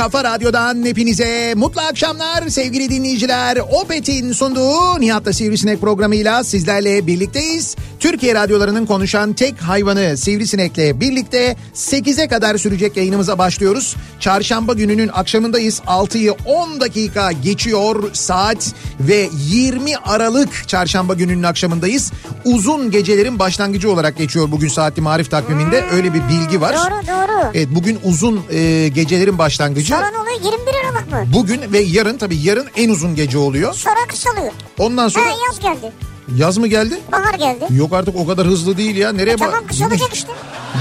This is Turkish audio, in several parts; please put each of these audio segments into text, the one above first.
kafa radyodan hepinize mutlu akşamlar sevgili dinleyiciler. Opet'in sunduğu Nihat'la Sivrisinek programıyla sizlerle birlikteyiz. Türkiye radyolarının konuşan tek hayvanı Sivrisinek'le birlikte 8'e kadar sürecek yayınımıza başlıyoruz. Çarşamba gününün akşamındayız. 6'yı 10 dakika geçiyor saat ve 20 Aralık çarşamba gününün akşamındayız. Uzun gecelerin başlangıcı olarak geçiyor bugün saatli marif takviminde. Öyle bir bilgi var. Doğru doğru. Evet bugün uzun e, gecelerin başlangıcı. Sonra ne oluyor 21 Aralık mı? Bugün ve yarın tabii yarın en uzun gece oluyor. Sonra kısalıyor. Ondan Ha sonra yaz geldi. Yaz mı geldi? Bahar geldi. Yok artık o kadar hızlı değil ya. Nereye bak? Tamam kısalacak işte.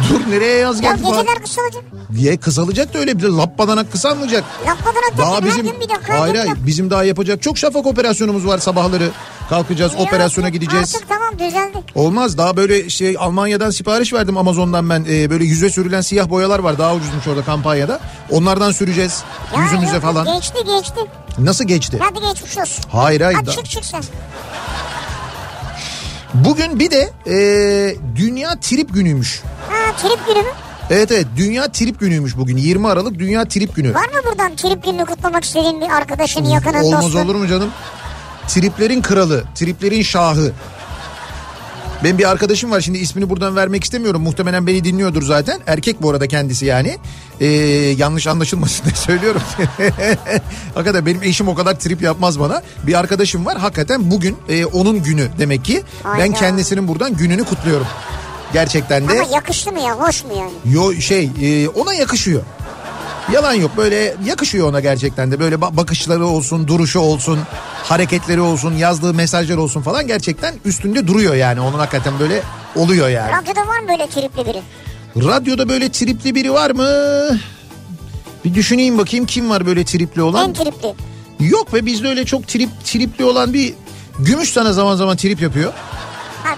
Dur nereye yaz Ya geldi? falan? geceler kısalacak. Diye kısalacak da öyle bir lappadanak kısalmayacak. Lakmadan Daha bizim her gün bir dakika. hayır hayır bizim daha yapacak çok şafak operasyonumuz var sabahları. Kalkacağız Ya operasyona gideceğiz. Artık tamam düzeldi. Olmaz daha böyle şey Almanya'dan sipariş verdim Amazon'dan ben Ee, böyle yüze sürülen siyah boyalar var daha ucuzmuş orada kampanyada. Onlardan süreceğiz Ya yüzümüze yok, falan. Geçti geçti. Nasıl geçti? Hadi geçmiş olsun. Hayır hayır. Hadi da- çık çık sen. Bugün bir de e, Dünya Trip Günü'ymüş. Ha trip günü mü? Evet evet Dünya Trip Günü'ymüş bugün 20 Aralık Dünya Trip Günü. Var mı buradan trip gününü kutlamak istediğin bir arkadaşın, yakının, Olmaz dostun? olur mu canım? Triplerin kralı, triplerin şahı. Ben bir arkadaşım var şimdi ismini buradan vermek istemiyorum. Muhtemelen beni dinliyordur zaten. Erkek bu arada kendisi yani. Ee, yanlış anlaşılmasın diye söylüyorum. hakikaten benim eşim o kadar trip yapmaz bana. Bir arkadaşım var hakikaten bugün e, onun günü demek ki. Ben Hayda. kendisinin buradan gününü kutluyorum. Gerçekten de. Ama yakıştı mı ya? Hoş mu yani? Yo şey e, ona yakışıyor. Yalan yok böyle yakışıyor ona gerçekten de böyle ba- bakışları olsun, duruşu olsun, hareketleri olsun, yazdığı mesajlar olsun falan gerçekten üstünde duruyor yani. Onun hakikaten böyle oluyor yani. Radyoda var mı böyle tripli biri? Radyoda böyle tripli biri var mı? Bir düşüneyim bakayım kim var böyle tripli olan? En tripli. Yok ve bizde öyle çok trip tripli olan bir gümüş sana zaman zaman trip yapıyor.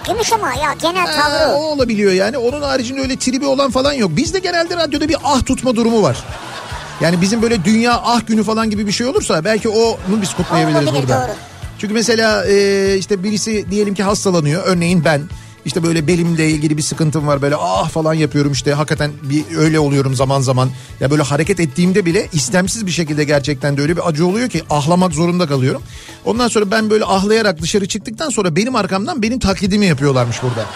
Ha gümüş ama ya genel tavrı. o olabiliyor yani. Onun haricinde öyle tribi olan falan yok. Bizde genelde radyoda bir ah tutma durumu var. Yani bizim böyle dünya ah günü falan gibi bir şey olursa belki onu biz kutlayabiliriz Olabilir, burada. doğru. Çünkü mesela e, işte birisi diyelim ki hastalanıyor. Örneğin ben işte böyle belimle ilgili bir sıkıntım var böyle ah falan yapıyorum işte hakikaten bir öyle oluyorum zaman zaman. Ya böyle hareket ettiğimde bile istemsiz bir şekilde gerçekten de öyle bir acı oluyor ki ahlamak zorunda kalıyorum. Ondan sonra ben böyle ahlayarak dışarı çıktıktan sonra benim arkamdan benim taklidimi yapıyorlarmış burada.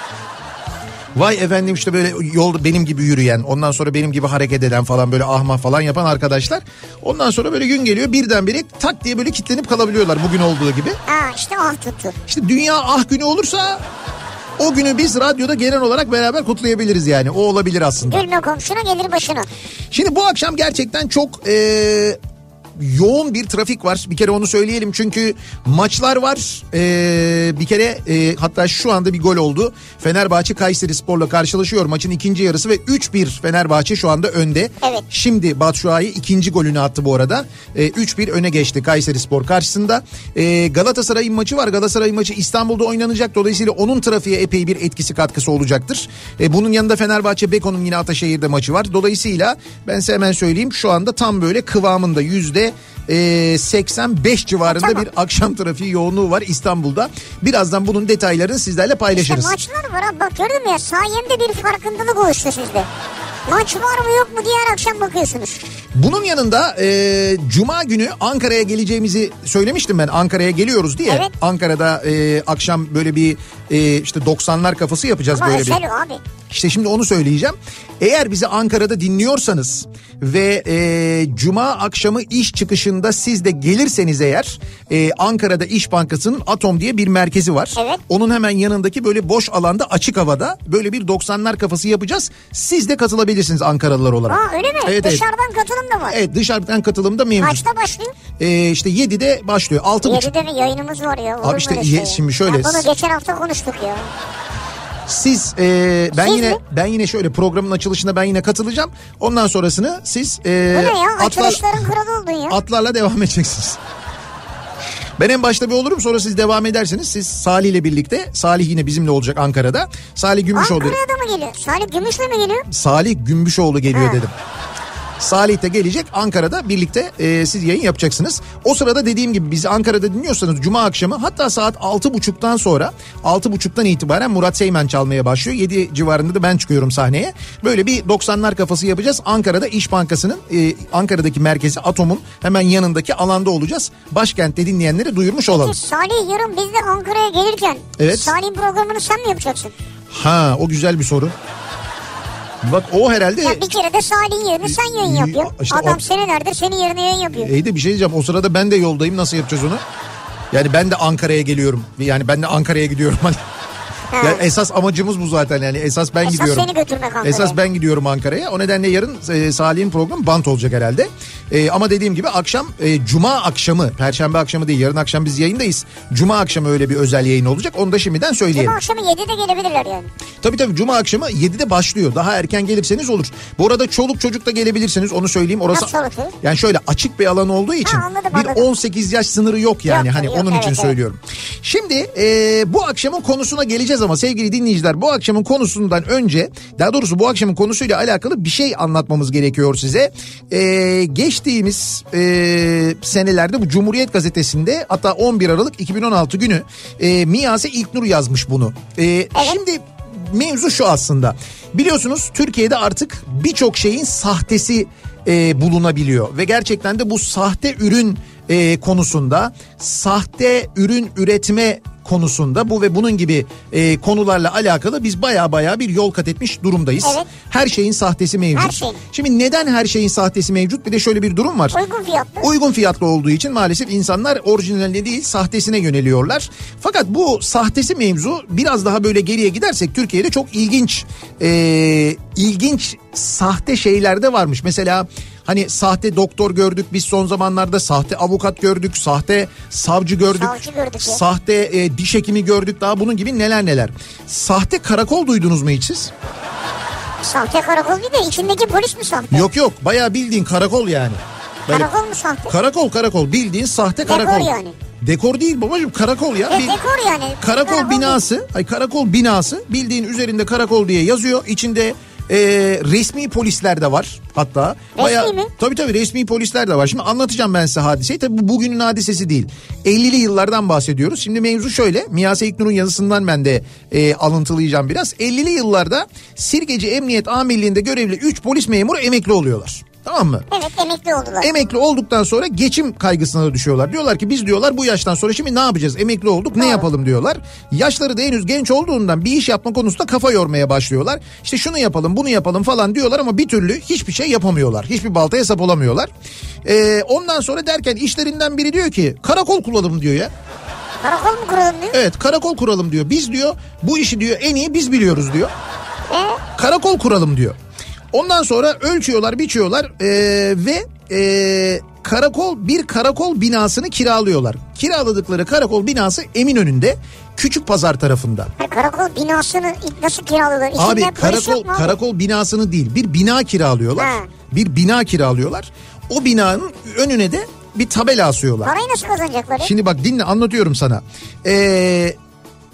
Vay efendim işte böyle yolda benim gibi yürüyen ondan sonra benim gibi hareket eden falan böyle ahma falan yapan arkadaşlar. Ondan sonra böyle gün geliyor birdenbire tak diye böyle kitlenip kalabiliyorlar bugün olduğu gibi. Ha işte ah tuttu. İşte dünya ah günü olursa o günü biz radyoda genel olarak beraber kutlayabiliriz yani. O olabilir aslında. Gülme komşuna gelir başına. Şimdi bu akşam gerçekten çok e, yoğun bir trafik var. Bir kere onu söyleyelim çünkü maçlar var. Ee, bir kere e, hatta şu anda bir gol oldu. Fenerbahçe Kayseri Spor'la karşılaşıyor. Maçın ikinci yarısı ve 3-1 Fenerbahçe şu anda önde. Evet. Şimdi Batshuayi ikinci golünü attı bu arada. Ee, 3-1 öne geçti Kayseri Spor karşısında. Ee, Galatasaray'ın maçı var. Galatasaray'ın maçı İstanbul'da oynanacak. Dolayısıyla onun trafiğe epey bir etkisi katkısı olacaktır. Ee, bunun yanında Fenerbahçe Beko'nun yine Ataşehir'de maçı var. Dolayısıyla ben size hemen söyleyeyim şu anda tam böyle kıvamında yüzde e, 85 civarında Tamam. bir akşam trafiği yoğunluğu var İstanbul'da. Birazdan bunun detaylarını sizlerle İşte paylaşırız. maçlar var ha bak gördün mü ya sayemde bir farkındalık oluştu sizde. Maç var mı yok mu diye her akşam bakıyorsunuz. Bunun yanında e, Cuma günü Ankara'ya geleceğimizi söylemiştim ben Ankara'ya geliyoruz diye. Evet. Ankara'da e, akşam böyle bir e, işte 90'lar kafası yapacağız Ama böyle bir. abi. İşte şimdi onu söyleyeceğim. Eğer bizi Ankara'da dinliyorsanız ve e, Cuma akşamı iş çıkışında siz de gelirseniz eğer e, Ankara'da İş Bankası'nın Atom diye bir merkezi var. Evet. Onun hemen yanındaki böyle boş alanda açık havada böyle bir 90'lar kafası yapacağız. Siz de katılabilirsiniz Ankaralılar olarak. Aa öyle mi? Evet, evet. Dışarıdan katılım da var. Evet dışarıdan katılım da mevcut. Kaçta başlıyor? Ee, işte 7'de başlıyor. 6.30. 7'de mi yayınımız var ya? Abi işte ye- şey? şimdi şöyle- Ya bunu geçen hafta konuştuk ya. Siz e, ben Siz yine mi? ben yine şöyle programın açılışında ben yine katılacağım. Ondan sonrasını siz e, Bu ne ya? atlar, Açılışların kralı oldun ya. atlarla devam edeceksiniz. Ben en başta bir olurum sonra siz devam edersiniz. Siz Salih ile birlikte Salih yine bizimle olacak Ankara'da. Salih Gümüşoğlu. Ankara'ya da mı geliyor? Salih Gümüş'le mi geliyor? Salih Gümüşoğlu geliyor Ha. dedim. Salih de gelecek Ankara'da birlikte e, siz yayın yapacaksınız. O sırada dediğim gibi bizi Ankara'da dinliyorsanız Cuma akşamı hatta saat 6.30'dan sonra 6.30'dan itibaren Murat Seymen çalmaya başlıyor. 7 civarında da ben çıkıyorum sahneye. Böyle bir 90'lar kafası yapacağız. Ankara'da İş Bankası'nın e, Ankara'daki merkezi Atom'un hemen yanındaki alanda olacağız. Başkentte dinleyenlere duyurmuş olalım. Salih yarın biz de Ankara'ya gelirken Evet. Salih'in programını sen mi yapacaksın? Ha o güzel bir soru. Bak o herhalde... Ya bir kere de Salih'in yerine sen yayın yapıyorsun. işte Adam o- senelerdir senin yerine yayın yapıyor. İyi de bir şey diyeceğim. O sırada ben de yoldayım. Nasıl yapacağız onu? Yani ben de Ankara'ya geliyorum. Yani ben de Ankara'ya gidiyorum. Hani Ha. Ya esas amacımız bu zaten yani esas ben Esas gidiyorum. seni götürmek Ankara'ya. Esas ben gidiyorum Ankara'ya. O nedenle yarın e, Salih'in programı bant olacak herhalde. E, ama dediğim gibi akşam e, Cuma akşamı, Perşembe akşamı değil yarın akşam biz yayındayız. Cuma akşamı öyle bir özel yayın olacak. Onu da şimdiden söyleyelim. Cuma akşamı 7'de gelebilirler yani. Tabii tabii Cuma akşamı 7'de başlıyor. Daha erken gelirseniz olur. Bu arada çoluk çocuk da gelebilirsiniz onu söyleyeyim. Orası Nasıl çocuk? yani şöyle açık bir alan olduğu için Ha, anladım, bir anladım. 18 yaş sınırı yok yani. Yok, hani yok, onun evet, için evet. söylüyorum. Şimdi e, bu akşamın konusuna geleceğiz ama sevgili dinleyiciler bu akşamın konusundan önce daha doğrusu bu akşamın konusuyla alakalı bir şey anlatmamız gerekiyor size. E, geçtiğimiz e, senelerde bu Cumhuriyet Gazetesi'nde hatta 11 Aralık 2016 günü e, Miyase İlknur yazmış bunu. E, Şimdi mevzu şu aslında. Biliyorsunuz Türkiye'de artık birçok şeyin sahtesi e, bulunabiliyor ve gerçekten de bu sahte ürün e, konusunda sahte ürün üretme konusunda bu ve bunun gibi e, konularla alakalı biz baya baya bir yol kat etmiş durumdayız. Evet. Her şeyin sahtesi mevcut. Her şeyin. Şimdi neden her şeyin sahtesi mevcut? Bir de şöyle bir durum var. Uygun fiyatlı. Uygun fiyatlı olduğu için maalesef insanlar orijinaline değil sahtesine yöneliyorlar. Fakat bu sahtesi mevzu biraz daha böyle geriye gidersek Türkiye'de çok ilginç e, ilginç sahte şeyler de varmış. Mesela hani sahte doktor gördük biz son zamanlarda sahte avukat gördük, sahte savcı gördük, Savcı gördük ya. sahte e, diş hekimi gördük daha bunun gibi neler neler. Sahte karakol duydunuz mu hiç siz? Sahte karakol değil de içindeki polis mi sahte? Yok yok bayağı bildiğin karakol yani. Böyle- Karakol mu sahte? Karakol karakol bildiğin sahte Dekor karakol. yani. Dekor değil babacığım karakol ya. E, Bir- dekor yani. karakol binası, ay karakol binası bildiğin üzerinde karakol diye yazıyor. İçinde e, resmi polisler de var hatta. Resmi mi? Tabii tabii resmi polisler de var. Şimdi anlatacağım ben size hadiseyi. Tabii bu bugünün hadisesi değil. 50'li yıllardan bahsediyoruz. Şimdi mevzu şöyle. Miyase İknur'un yazısından ben de e, alıntılayacağım biraz. 50'li yıllarda Sirkeci Emniyet Amirliği'nde görevli 3 polis memuru emekli oluyorlar. Tamam mı? Evet emekli oldular. Emekli olduktan sonra geçim kaygısına da düşüyorlar. Diyorlar ki biz diyorlar bu yaştan sonra şimdi ne yapacağız? Emekli olduk ne Doğru. yapalım diyorlar. Yaşları da henüz genç olduğundan bir iş yapma konusunda kafa yormaya başlıyorlar. İşte şunu yapalım bunu yapalım falan diyorlar ama bir türlü hiçbir şey yapamıyorlar. Hiçbir baltaya sap olamıyorlar. Ee, ondan sonra derken işlerinden biri diyor ki karakol kuralım diyor ya. Karakol mu kuralım diyor? Evet karakol kuralım diyor. Biz diyor bu işi diyor en iyi biz biliyoruz diyor. E, Karakol kuralım diyor. Ondan sonra ölçüyorlar, biçiyorlar e, ve e, karakol bir karakol binasını kiralıyorlar. Kiraladıkları karakol binası Eminönü'nde Küçük Pazar tarafında. Ha, karakol binasını nasıl kiralıyorlar? İçinde Abi karakol mu karakol binasını değil bir bina kiralıyorlar. Ha. Bir bina kiralıyorlar. O binanın önüne de bir tabela asıyorlar. Parayı nasıl kazanacaklar? Şimdi bak dinle anlatıyorum sana. Ee,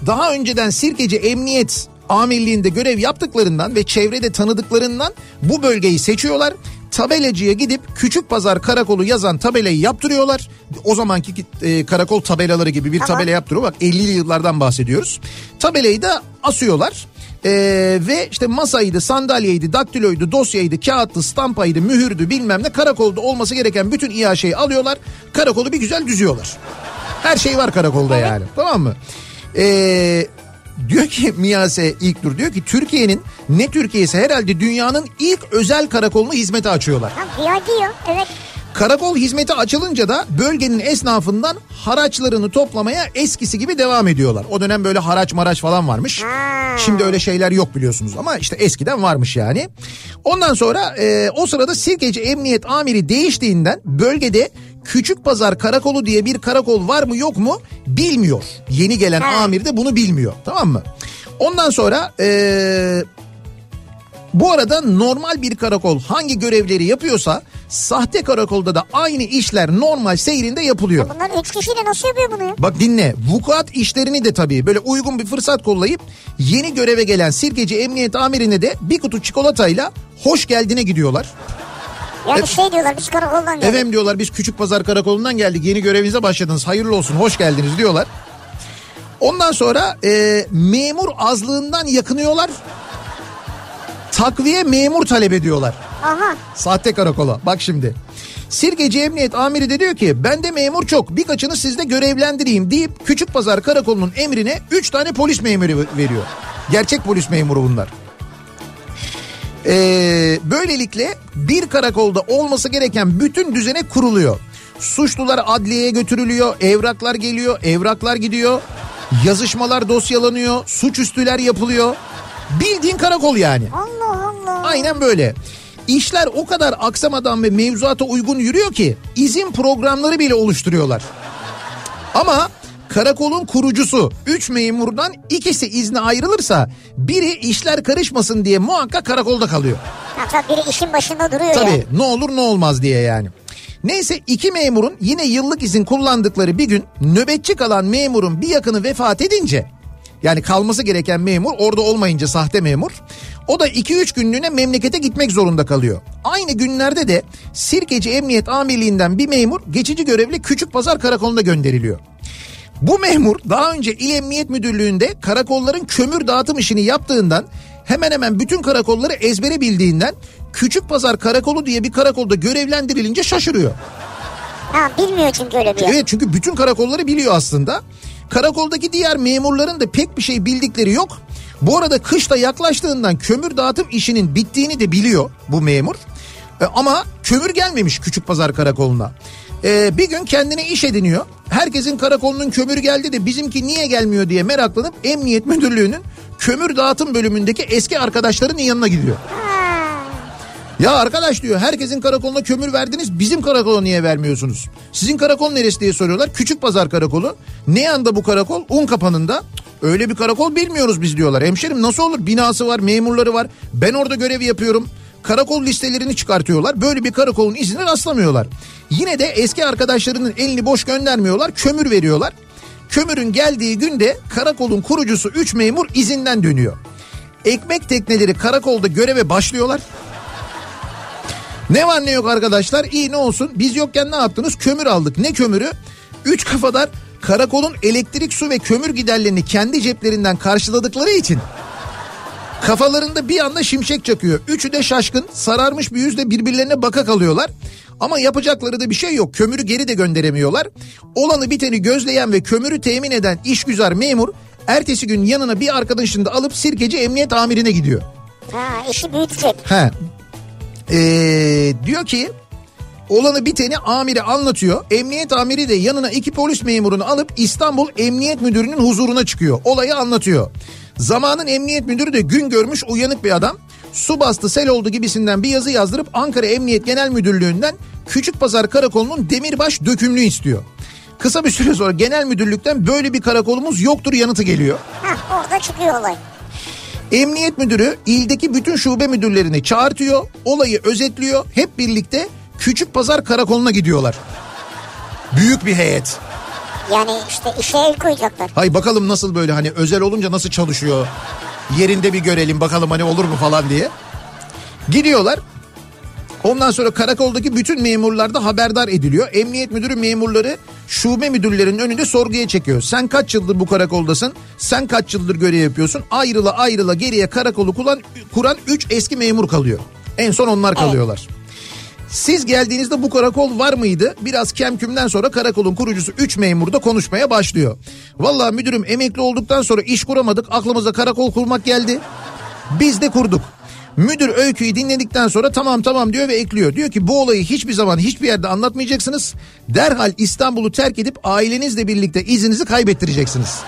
daha önceden Sirkeci Emniyet Amirliği'nde görev yaptıklarından ve çevrede tanıdıklarından bu bölgeyi seçiyorlar. Tabelacıya gidip Küçük Pazar Karakolu yazan tabelayı yaptırıyorlar. O zamanki e, karakol tabelaları gibi bir Tamam. tabela yaptırıyor. Bak 50'li yıllardan bahsediyoruz. Tabelayı da asıyorlar. Ee, ve işte masaydı, sandalyeydi, daktiloydu, dosyaydı, kağıttı, stampaydı, mühürdü bilmem ne karakolda olması gereken bütün İHŞ'yi alıyorlar. Karakolu bir güzel düzüyorlar. Her şey var karakolda yani tamam mı? Ee, diyor ki Miyase ilk dur diyor ki Türkiye'nin ne Türkiye'si herhalde dünyanın ilk özel karakolunu hizmete açıyorlar. Bir diyor. Evet. Karakol hizmeti açılınca da bölgenin esnafından haraçlarını toplamaya eskisi gibi devam ediyorlar. O dönem böyle haraç maraç falan varmış. Şimdi öyle şeyler yok biliyorsunuz ama işte eskiden varmış yani. Ondan sonra e, o sırada Sirkeci Emniyet Amiri değiştiğinden bölgede Küçük Pazar Karakolu diye bir karakol var mı yok mu bilmiyor. Yeni gelen Ha. amir de bunu bilmiyor tamam mı? Ondan sonra e, bu arada normal bir karakol hangi görevleri yapıyorsa sahte karakolda da aynı işler normal seyrinde yapılıyor. Bunlar üç kişiyle nasıl yapıyor bunu ya? Bak dinle vukuat işlerini de tabii böyle uygun bir fırsat kollayıp yeni göreve gelen Sirkeci Emniyet Amirine de bir kutu çikolatayla hoş geldine gidiyorlar. Yani Evet. şey diyorlar biz karakoldan geldik. Efendim diyorlar biz Küçük Pazar Karakolundan geldik yeni görevinize başladınız hayırlı olsun hoş geldiniz diyorlar. Ondan sonra e, memur azlığından yakınıyorlar. Takviye memur talep ediyorlar. Aha. Sahte karakola. Bak şimdi. Sirkeci Emniyet Amiri de diyor ki bende memur çok birkaçını sizde görevlendireyim deyip Küçük Pazar Karakolu'nun emrine 3 tane polis memuru veriyor. Gerçek polis memuru bunlar. Ee, böylelikle bir karakolda olması gereken bütün düzene kuruluyor. Suçlular adliyeye götürülüyor, evraklar geliyor, evraklar gidiyor, yazışmalar dosyalanıyor, suçüstüler yapılıyor. Bildiğin karakol yani. Allah Allah. Aynen böyle. İşler o kadar aksamadan ve mevzuata uygun yürüyor ki izin programları bile oluşturuyorlar. Ama karakolun kurucusu 3 memurdan ikisi izne ayrılırsa biri işler karışmasın diye muhakkak karakolda kalıyor. Ha, tabii biri işin başında duruyor Tabii ya. ne olur ne olmaz diye yani. Neyse iki memurun yine yıllık izin kullandıkları bir gün nöbetçi kalan memurun bir yakını vefat edince yani kalması gereken memur orada olmayınca sahte memur o da 2-3 günlüğüne memlekete gitmek zorunda kalıyor. Aynı günlerde de Sirkeci Emniyet Amirliğinden bir memur geçici görevli Küçük Pazar Karakolu'na gönderiliyor. Bu memur daha önce İl Emniyet Müdürlüğü'nde karakolların kömür dağıtım işini yaptığından hemen hemen bütün karakolları ezbere bildiğinden Küçük Pazar Karakolu diye bir karakolda görevlendirilince şaşırıyor. Ha bilmiyor çünkü öyle bir yer. Evet çünkü bütün karakolları biliyor aslında. Karakoldaki diğer memurların da pek bir şey bildikleri yok. Bu arada kışta yaklaştığından kömür dağıtım işinin bittiğini de biliyor bu memur. E, ama kömür gelmemiş Küçük Pazar Karakolu'na. E, bir gün kendine iş ediniyor. Herkesin karakolunun kömürü geldi de bizimki niye gelmiyor diye meraklanıp Emniyet Müdürlüğü'nün kömür dağıtım bölümündeki eski arkadaşlarının yanına gidiyor. Ya arkadaş diyor herkesin karakoluna kömür verdiniz bizim karakola niye vermiyorsunuz? Sizin karakol neresi diye soruyorlar. Küçük Pazar Karakolu. Ne yanda bu karakol? Un kapanında. Öyle bir karakol bilmiyoruz biz diyorlar. Hemşerim nasıl olur? Binası var, memurları var. Ben orada görev yapıyorum. Karakol listelerini çıkartıyorlar. Böyle bir karakolun izine rastlamıyorlar. Yine de eski arkadaşlarının elini boş göndermiyorlar. Kömür veriyorlar. Kömürün geldiği günde karakolun kurucusu 3 memur izinden dönüyor. Ekmek tekneleri karakolda göreve başlıyorlar. Ne var ne yok arkadaşlar iyi ne olsun biz yokken ne yaptınız kömür aldık ne kömürü üç kafadar karakolun elektrik su ve kömür giderlerini kendi ceplerinden karşıladıkları için kafalarında bir anda şimşek çakıyor. Üçü de şaşkın sararmış bir yüzle birbirlerine baka kalıyorlar. Ama yapacakları da bir şey yok. Kömürü geri de gönderemiyorlar. Olanı biteni gözleyen ve kömürü temin eden işgüzar memur ertesi gün yanına bir arkadaşını da alıp sirkeci emniyet amirine gidiyor. Ha işi büyütecek. He. Ee, diyor ki olanı biteni amire anlatıyor. Emniyet amiri de yanına iki polis memurunu alıp İstanbul Emniyet Müdürü'nün huzuruna çıkıyor. Olayı anlatıyor. Zamanın emniyet müdürü de gün görmüş uyanık bir adam. su bastı sel oldu gibisinden bir yazı yazdırıp Ankara Emniyet Genel Müdürlüğü'nden Küçükpazar Karakolu'nun demirbaş dökümlüğü istiyor. Kısa bir süre sonra genel müdürlükten böyle bir karakolumuz yoktur yanıtı geliyor. Heh, orada çıkıyor olay. Emniyet müdürü ildeki bütün şube müdürlerini çağırtıyor, olayı özetliyor. Hep birlikte Küçükpazar Karakolu'na gidiyorlar. Büyük bir heyet. Yani işte işe el koyacaklar. Hay bakalım nasıl böyle hani özel olunca nasıl çalışıyor. Yerinde bir görelim bakalım hani olur mu falan diye. Gidiyorlar. Ondan sonra karakoldaki bütün memurlar da haberdar ediliyor. Emniyet müdürü memurları şube müdürlerinin önünde sorguya çekiyor. Sen kaç yıldır bu karakoldasın? Sen kaç yıldır görev yapıyorsun? Ayrıla ayrıla geriye karakolu kuran, kuran 3 eski memur kalıyor. En son onlar kalıyorlar. Siz geldiğinizde bu karakol var mıydı? Biraz kemkümden sonra karakolun kurucusu 3 memur da konuşmaya başlıyor. Vallahi müdürüm emekli olduktan sonra iş kuramadık. Aklımıza karakol kurmak geldi. Biz de kurduk. Müdür öyküyü dinledikten sonra tamam tamam diyor ve ekliyor. Diyor ki bu olayı hiçbir zaman hiçbir yerde anlatmayacaksınız. Derhal İstanbul'u terk edip ailenizle birlikte izinizi kaybettireceksiniz.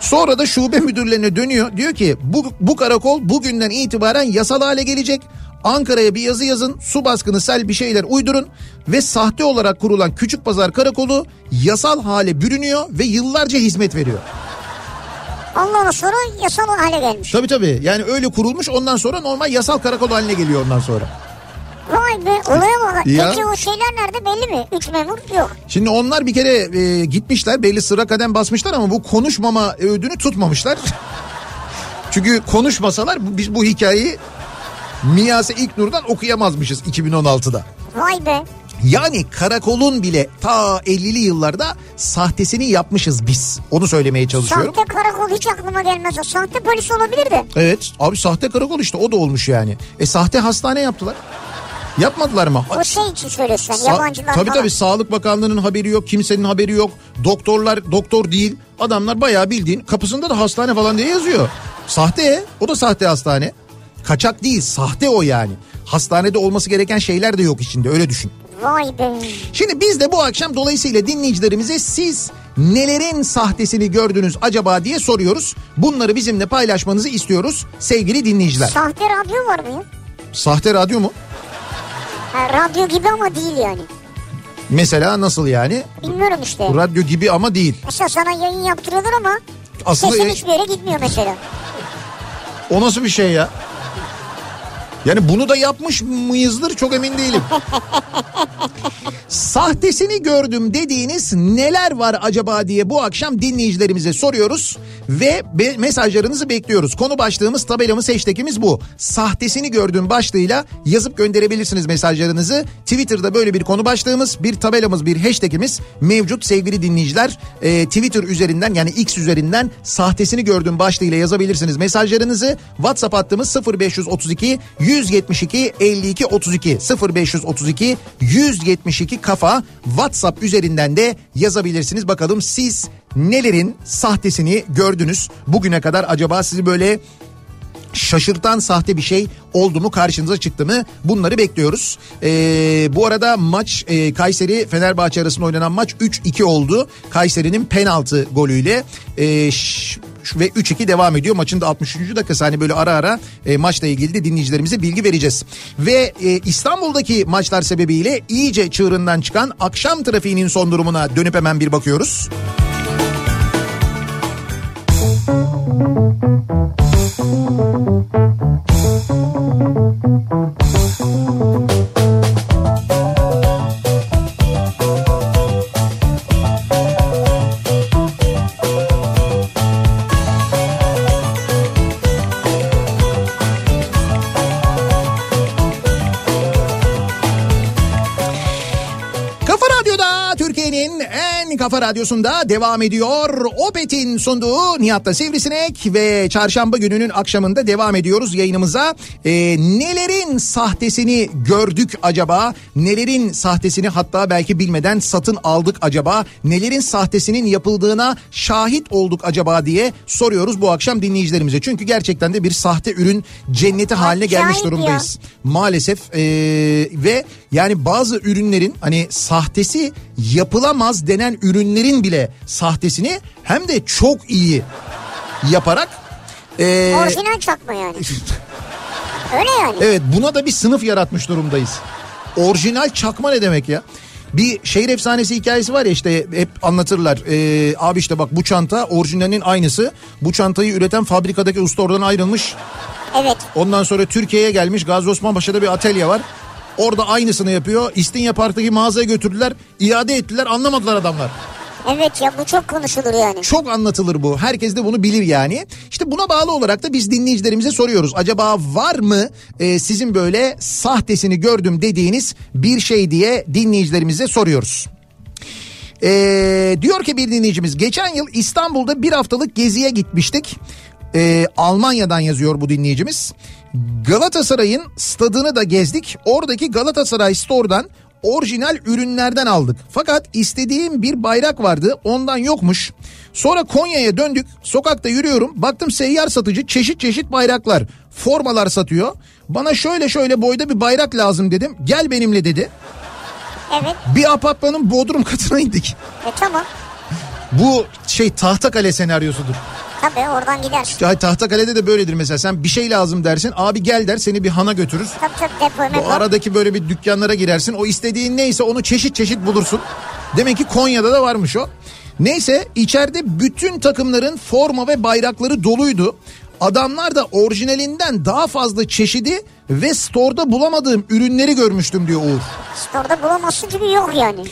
Sonra da şube müdürlerine dönüyor. Diyor ki bu, bu karakol bugünden itibaren yasal hale gelecek. Ankara'ya bir yazı yazın, su baskını, sel bir şeyler uydurun ve sahte olarak kurulan Küçük Pazar Karakolu yasal hale bürünüyor ve yıllarca hizmet veriyor. Ondan sonra yasal hale gelmiş. Tabii tabii yani öyle kurulmuş ondan sonra normal yasal karakol haline geliyor ondan sonra. Vay be olaya bak. Ya. Peki o şeyler nerede belli mi? Üç memur yok. Şimdi onlar bir kere e, gitmişler belli sıra kadem basmışlar ama bu konuşmama ödünü tutmamışlar. Çünkü konuşmasalar biz bu hikayeyi Miyase İlknur'dan okuyamazmışız 2016'da. Vay be. Yani karakolun bile ta 50'li yıllarda sahtesini yapmışız biz. Onu söylemeye çalışıyorum. Sahte karakol hiç aklıma gelmez. O sahte polis olabilir de. Evet abi sahte karakol işte o da olmuş yani. E sahte hastane yaptılar. Yapmadılar mı? O şey için söylüyorsun Sa- yabancılar tabii falan. tabii Sağlık Bakanlığı'nın haberi yok, kimsenin haberi yok. Doktorlar doktor değil. Adamlar bayağı bildiğin kapısında da hastane falan diye yazıyor. Sahte, o da sahte hastane. Kaçak değil, sahte o yani. Hastanede olması gereken şeyler de yok içinde öyle düşün. Vay be. Şimdi biz de bu akşam dolayısıyla dinleyicilerimize siz nelerin sahtesini gördünüz acaba diye soruyoruz. Bunları bizimle paylaşmanızı istiyoruz sevgili dinleyiciler. Sahte radyo var mı? Sahte radyo mu? Ha, radyo gibi ama değil yani. Mesela nasıl yani? Bilmiyorum işte. Radyo gibi ama değil. Mesela sana yayın yaptırıyorlar ama Aslında sesin e- hiçbir yere gitmiyor mesela. O nasıl bir şey ya? Yani bunu da yapmış mıyızdır çok emin değilim. Sahtesini gördüm dediğiniz neler var acaba diye bu akşam dinleyicilerimize soruyoruz ve be- mesajlarınızı bekliyoruz. Konu başlığımız tabelamız hashtagimiz bu. Sahtesini gördüm başlığıyla yazıp gönderebilirsiniz mesajlarınızı. Twitter'da böyle bir konu başlığımız, bir tabelamız, bir hashtagimiz mevcut sevgili dinleyiciler. Ee, Twitter üzerinden yani X üzerinden sahtesini gördüm başlığıyla yazabilirsiniz mesajlarınızı. WhatsApp hattımız 0532 172 52 32 0532 172 kafa WhatsApp üzerinden de yazabilirsiniz. Bakalım siz nelerin sahtesini gördünüz bugüne kadar acaba sizi böyle şaşırtan sahte bir şey oldu mu karşınıza çıktı mı bunları bekliyoruz. Ee, bu arada maç e, Kayseri Fenerbahçe arasında oynanan maç 3-2 oldu. Kayseri'nin penaltı golüyle e, ve 3-2 devam ediyor. Maçın da 63. dakikası hani böyle ara ara e, maçla ilgili de dinleyicilerimize bilgi vereceğiz. Ve e, İstanbul'daki maçlar sebebiyle iyice çığırından çıkan akşam trafiğinin son durumuna dönüp hemen bir bakıyoruz. Kafa radyosunda devam ediyor. Opet'in sunduğu Nihat'ta Sivrisinek ve çarşamba gününün akşamında devam ediyoruz yayınımıza. Ee, nelerin sahtesini gördük acaba? Nelerin sahtesini hatta belki bilmeden satın aldık acaba? Nelerin sahtesinin yapıldığına şahit olduk acaba diye soruyoruz bu akşam dinleyicilerimize. Çünkü gerçekten de bir sahte ürün cenneti haline gelmiş durumdayız maalesef ee, ve yani bazı ürünlerin hani sahtesi yapılamaz denen ürünlerin bile sahtesini hem de çok iyi yaparak ee, Orijinal çakma yani. Öyle yani. Evet buna da bir sınıf yaratmış durumdayız. Orijinal çakma ne demek ya? Bir şehir efsanesi hikayesi var ya işte hep anlatırlar. Ee, abi işte bak bu çanta orijinalinin aynısı. Bu çantayı üreten fabrikadaki usta oradan ayrılmış. Evet. Ondan sonra Türkiye'ye gelmiş. Gazi Osman Paşa'da bir atölye var. Orada aynısını yapıyor. İstinye Park'taki mağazaya götürdüler. iade ettiler anlamadılar adamlar. Evet ya bu çok konuşulur yani. Çok anlatılır bu. Herkes de bunu bilir yani. İşte buna bağlı olarak da biz dinleyicilerimize soruyoruz. Acaba var mı e, sizin böyle sahtesini gördüm dediğiniz bir şey diye dinleyicilerimize soruyoruz. Ee, diyor ki bir dinleyicimiz geçen yıl İstanbul'da bir haftalık geziye gitmiştik. Ee, Almanya'dan yazıyor bu dinleyicimiz. Galatasaray'ın stadını da gezdik. Oradaki Galatasaray Store'dan orijinal ürünlerden aldık. Fakat istediğim bir bayrak vardı ondan yokmuş. Sonra Konya'ya döndük sokakta yürüyorum baktım seyyar satıcı çeşit çeşit bayraklar formalar satıyor. Bana şöyle şöyle boyda bir bayrak lazım dedim gel benimle dedi. Evet. Bir apartmanın bodrum katına indik. E tamam. Bu şey Tahtakale senaryosudur. Tabii oradan gidersin. Ya Tahtakale'de de böyledir mesela sen bir şey lazım dersin abi gel der seni bir hana götürür. Tabii tabii depo mepo. aradaki böyle bir dükkanlara girersin o istediğin neyse onu çeşit çeşit bulursun. Demek ki Konya'da da varmış o. Neyse içeride bütün takımların forma ve bayrakları doluydu. Adamlar da orijinalinden daha fazla çeşidi ve store'da bulamadığım ürünleri görmüştüm diyor Uğur. Store'da bulamazsın gibi yok yani.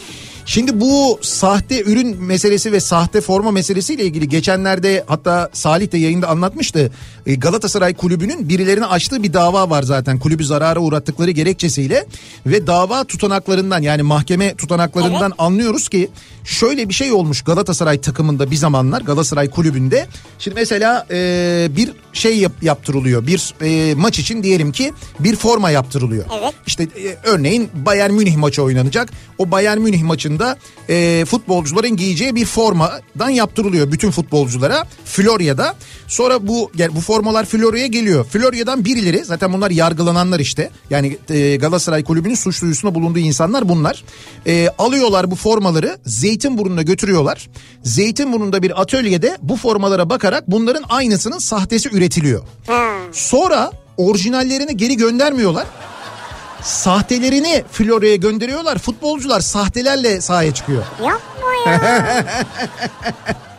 Şimdi bu sahte ürün meselesi ve sahte forma meselesiyle ilgili geçenlerde hatta Salih de yayında anlatmıştı. E, Galatasaray kulübünün birilerine açtığı bir dava var zaten kulübü zarara uğrattıkları gerekçesiyle ve dava tutanaklarından yani mahkeme tutanaklarından Evet. anlıyoruz ki şöyle bir şey olmuş Galatasaray takımında bir zamanlar Galatasaray kulübünde. Şimdi mesela e, bir şey yap, yaptırılıyor bir e, maç için diyelim ki bir forma yaptırılıyor. Evet. İşte e, örneğin Bayern Münih maçı oynanacak. O Bayern Münih maçında e, futbolcuların giyeceği bir formadan yaptırılıyor bütün futbolculara Florya'da. Sonra bu yani bu formalar Florya'ya geliyor. Florya'dan birileri zaten bunlar yargılananlar işte. Yani e, Galatasaray kulübünün suç duyusunda bulunduğu insanlar bunlar. E, alıyorlar bu formaları Zeytinburnu'na götürüyorlar. Zeytinburnu'nda bir atölyede bu formalara bakarak bunların aynısının sahtesi üretiliyor. Ha. Sonra orijinallerini geri göndermiyorlar. Sahtelerini Florya'ya gönderiyorlar. Futbolcular sahtelerle sahaya çıkıyor. Yapma ya.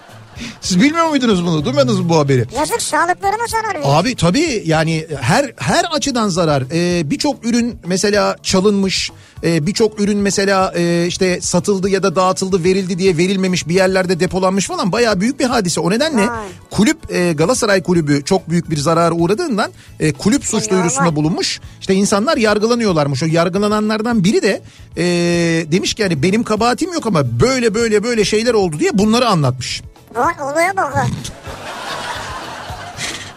Siz bilmiyor muydunuz bunu? Duymadınız mı bu haberi? Yazık sağlıklarına zarar verir. Abi tabii yani her her açıdan zarar. Ee, birçok ürün mesela çalınmış. Ee, birçok ürün mesela e, işte satıldı ya da dağıtıldı, verildi diye verilmemiş bir yerlerde depolanmış falan. Bayağı büyük bir hadise. O nedenle Vay. kulüp e, Galatasaray kulübü çok büyük bir zarara uğradığından e, kulüp suç duyurusunda bulunmuş. İşte insanlar yargılanıyorlarmış. O yargılananlardan biri de e, demiş ki yani benim kabahatim yok ama böyle böyle böyle şeyler oldu diye bunları anlatmış. Olaya bak. ha.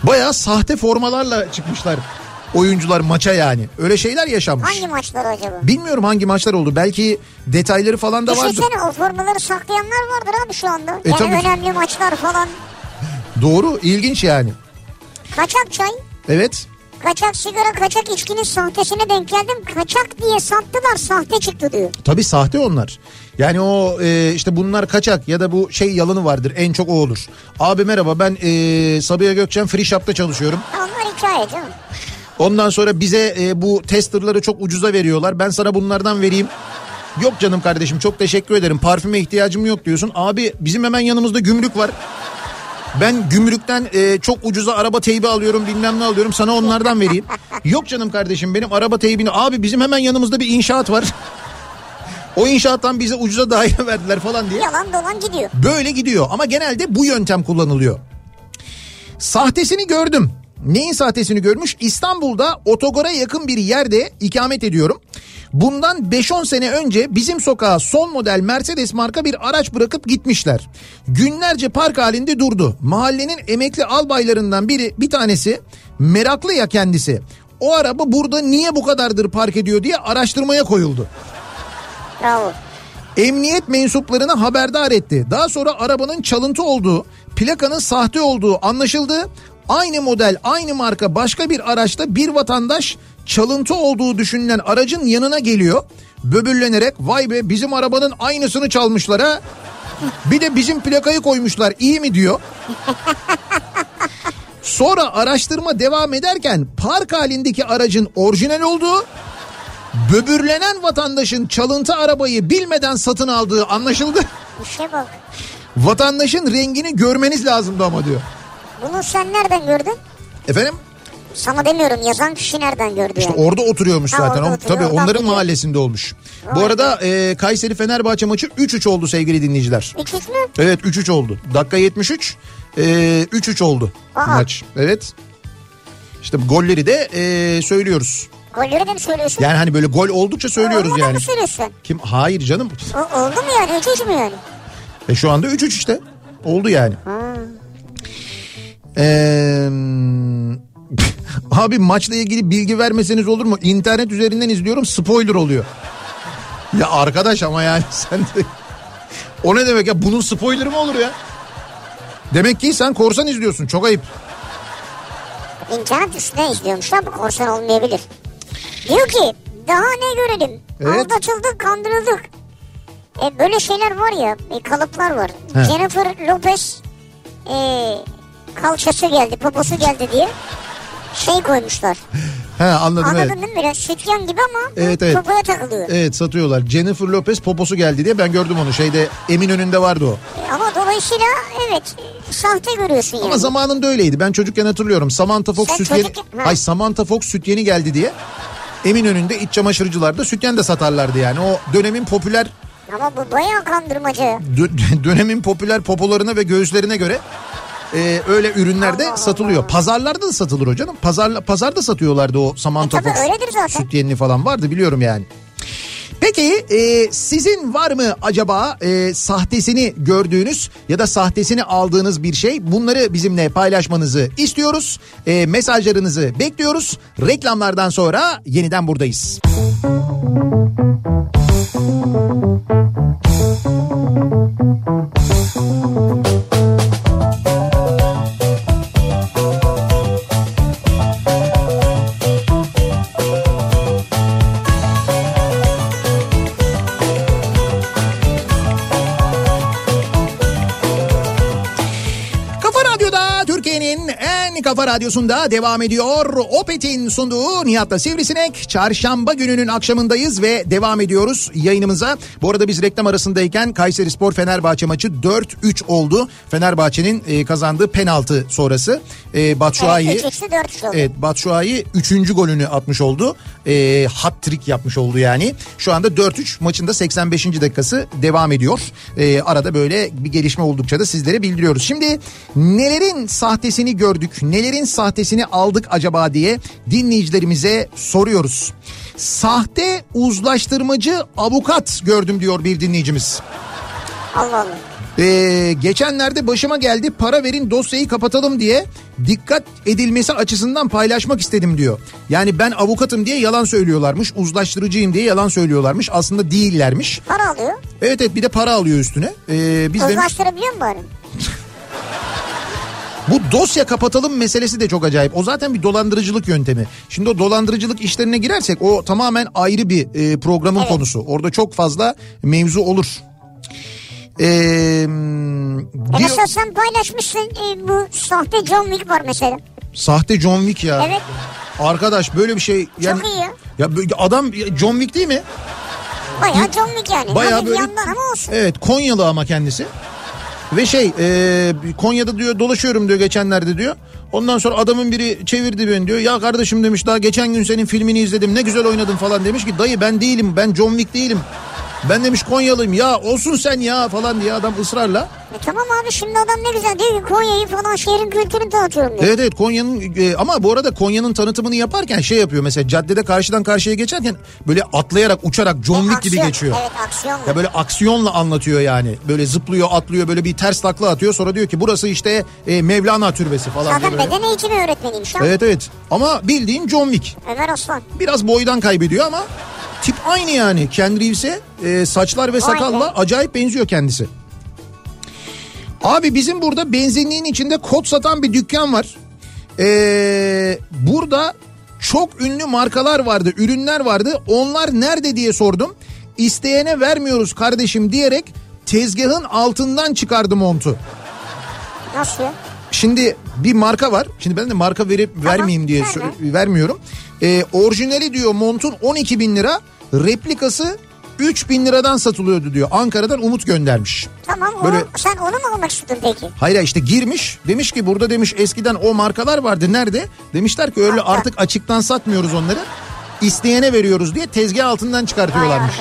Bayağı sahte formalarla çıkmışlar oyuncular maça yani. Öyle şeyler yaşanmış. Hangi maçlar acaba? Bilmiyorum hangi maçlar oldu. Belki detayları falan da vardır. Düşünsene o formaları saklayanlar vardır abi şu anda. yani tabii. önemli maçlar falan. Doğru, ilginç yani. Kaçak çay, Evet. kaçak sigara, kaçak içkinin sahtesine denk geldim. Kaçak diye sattılar sahte çıktı diyor. Tabii sahte onlar. Yani o e, işte bunlar kaçak ya da bu şey yalanı vardır. En çok o olur. Abi merhaba ben e, Sabiha Gökçen Free Shop'ta çalışıyorum. Onlar hikaye canım. Ondan sonra bize e, bu testerları çok ucuza veriyorlar. Ben sana bunlardan vereyim. Yok canım kardeşim çok teşekkür ederim. Parfüme ihtiyacım yok diyorsun. Abi bizim hemen yanımızda gümrük var. Ben gümrükten e, çok ucuza araba teybi alıyorum bilmem ne alıyorum sana onlardan vereyim. Yok canım kardeşim benim araba teybini abi bizim hemen yanımızda bir inşaat var. O inşaattan bize ucuza daire verdiler falan diye. Yalan dolan gidiyor. Böyle gidiyor ama genelde bu yöntem kullanılıyor. Sahtesini gördüm. Neyin sahtesini görmüş? İstanbul'da otogara yakın bir yerde ikamet ediyorum. Bundan 5-10 sene önce bizim sokağa son model Mercedes marka bir araç bırakıp gitmişler. Günlerce park halinde durdu. Mahallenin emekli albaylarından biri bir tanesi meraklı ya kendisi. O araba burada niye bu kadardır park ediyor diye araştırmaya koyuldu. Emniyet mensuplarını haberdar etti. Daha sonra arabanın çalıntı olduğu, plakanın sahte olduğu anlaşıldı. Aynı model, aynı marka başka bir araçta bir vatandaş çalıntı olduğu düşünülen aracın yanına geliyor. Böbürlenerek vay be bizim arabanın aynısını çalmışlar ha. Bir de bizim plakayı koymuşlar iyi mi diyor. Sonra araştırma devam ederken park halindeki aracın orijinal olduğu, böbürlenen vatandaşın çalıntı arabayı bilmeden satın aldığı anlaşıldı. İşe bak. Vatandaşın rengini görmeniz lazımdı ama diyor. Bunu sen nereden gördün? Efendim? Sana demiyorum yazan kişi nereden gördü İşte yani? orada oturuyormuş Ha, zaten. orada oturuyor, Tabii onların biliyor. mahallesinde olmuş. Bu Vay arada e, Kayseri Fenerbahçe maçı 3-3 oldu sevgili dinleyiciler. İki üç mü? Evet 3-3 oldu. Dakika 73 e, 3-3 oldu Aa. maç. Evet. İşte golleri de e, söylüyoruz. Golleri de mi söylüyorsun? Yani hani böyle gol oldukça söylüyoruz Olmadan yani. mı söylüyorsun? Kim? Hayır canım. O, oldu mu yani? Üç üç mü yani? E şu anda 3-3 işte. Oldu yani. Ee, abi maçla ilgili bilgi vermeseniz olur mu? İnternet üzerinden izliyorum spoiler oluyor. Ya arkadaş ama yani sen de... O ne demek ya? Bunun spoilerı mı olur ya? Demek ki sen korsan izliyorsun. Çok ayıp. İnternet üstüne izliyormuşlar bu korsan olmayabilir. Diyor ki daha ne görelim? Evet. Aldatıldık, kandırıldık. E, böyle şeyler var ya, e, kalıplar var. He. Jennifer Lopez e, kalçası geldi, poposu geldi diye şey koymuşlar. He anladım Anladın evet. değil mi? Biraz sütyen gibi ama Evet, evet. popoya takılıyor. Evet satıyorlar. Jennifer Lopez poposu geldi diye ben gördüm onu. Şeyde Eminönü'nde vardı o. E, ama dolayısıyla evet sahte görüyorsun yani. Ama zamanında öyleydi. Ben çocukken hatırlıyorum. Samantha Fox Sen süt yeni... çocukken- Ha. Ay Samantha Fox süt yeni geldi diye. Eminönü'nde iç çamaşırcılarda sütyen de satarlardı yani. O dönemin popüler Ama bu bayağı kandırmacı. dö- dönemin popüler popolarına ve göğüslerine göre e, öyle ürünlerde Allah satılıyor. Allah. Pazarlarda da satılır o canım. Pazar, pazarda satıyorlardı o E tabii Fox öyledir zaten. süt yenini falan vardı biliyorum yani. Peki e, sizin var mı acaba e, sahtesini gördüğünüz ya da sahtesini aldığınız bir şey? Bunları bizimle paylaşmanızı istiyoruz. E, mesajlarınızı bekliyoruz. Reklamlardan sonra yeniden buradayız. Kafa kafa radyosunda devam ediyor. Opet'in sunduğu Nihat'la Sivrisinek. Çarşamba gününün akşamındayız ve devam ediyoruz yayınımıza. Bu arada biz reklam arasındayken Kayseri Spor Fenerbahçe maçı 4-3 oldu. Fenerbahçe'nin e, kazandığı penaltı sonrası. E, Batshuayi... Evet, 3 3'lü 4 3 oldu. Evet Batshuayi 3. golünü atmış oldu. E, hat-trick yapmış oldu yani. Şu anda 4-3 maçında 85. dakikası devam ediyor. E, arada böyle bir gelişme oldukça da sizlere bildiriyoruz. Şimdi nelerin sahtesini gördük, nelerin sahtesini aldık acaba diye dinleyicilerimize soruyoruz. Sahte uzlaştırmacı avukat gördüm diyor bir dinleyicimiz. Allah Allah. Ee, geçenlerde başıma geldi para verin dosyayı kapatalım diye dikkat edilmesi açısından paylaşmak istedim diyor. Yani ben avukatım diye yalan söylüyorlarmış uzlaştırıcıyım diye yalan söylüyorlarmış aslında değillermiş. Para alıyor. Evet evet bir de para alıyor üstüne. Ee, biz Uzlaştırabiliyor mu bari? Bu dosya kapatalım meselesi de çok acayip. O zaten bir dolandırıcılık yöntemi. Şimdi o dolandırıcılık işlerine girersek o tamamen ayrı bir e, programın Evet. konusu. Orada çok fazla mevzu olur. Ee, diyor- mesela sen paylaşmışsın e, bu sahte John Wick var mesela. Sahte John Wick ya. Evet. Arkadaş böyle bir şey yani iyi ya. adam John Wick değil mi? Bayağı John Wick yani. Bayağı Hafif böyle ama olsun. Evet Konyalı ama kendisi. Ve şey e, Konya'da diyor dolaşıyorum diyor geçenlerde diyor. Ondan sonra adamın biri çevirdi beni diyor. Ya kardeşim demiş daha geçen gün senin filmini izledim ne güzel oynadın falan demiş ki dayı ben değilim ben John Wick değilim. Ben demiş Konyalıyım ya olsun sen ya falan diye adam ısrarla. E tamam abi şimdi adam ne güzel diyor ki Konya'yı falan şehrin kültürünü tanıtıyorum diyor. Evet evet Konya'nın e, ama bu arada Konya'nın tanıtımını yaparken şey yapıyor mesela caddede karşıdan karşıya geçerken böyle atlayarak uçarak John E, gibi geçiyor. Evet aksiyonla. Ya böyle aksiyonla anlatıyor yani. Böyle zıplıyor, atlıyor, böyle bir ters takla atıyor. Sonra diyor ki burası işte e, Mevlana türbesi falan. Zaten beden eğitimi öğretmeniymiş. Evet evet. Ama bildiğin John Wick. Ömer Aslan. Biraz boydan kaybediyor ama tip aynı yani. Ken Reeves'e e, saçlar ve sakalla Aynen. acayip benziyor kendisi. Abi bizim burada benzinliğin içinde kot satan bir dükkan var. Ee, burada çok ünlü markalar vardı, ürünler vardı. Onlar nerede diye sordum. İsteyene vermiyoruz kardeşim diyerek tezgahın altından çıkardı montu. Nasıl ya? Şimdi bir marka var. Şimdi ben de marka verip vermeyeyim diye sö- vermiyorum. Ee, orijinali diyor montun 12 bin lira. Replikası 3 bin liradan satılıyordu diyor. Ankara'dan Umut göndermiş. Tamam Böyle- onu, sen onu mu almak istedin peki? Hayır işte girmiş demiş ki burada demiş eskiden o markalar vardı nerede? Demişler ki öyle artık açıktan satmıyoruz onları. İsteyene veriyoruz diye tezgah altından çıkartıyorlarmış.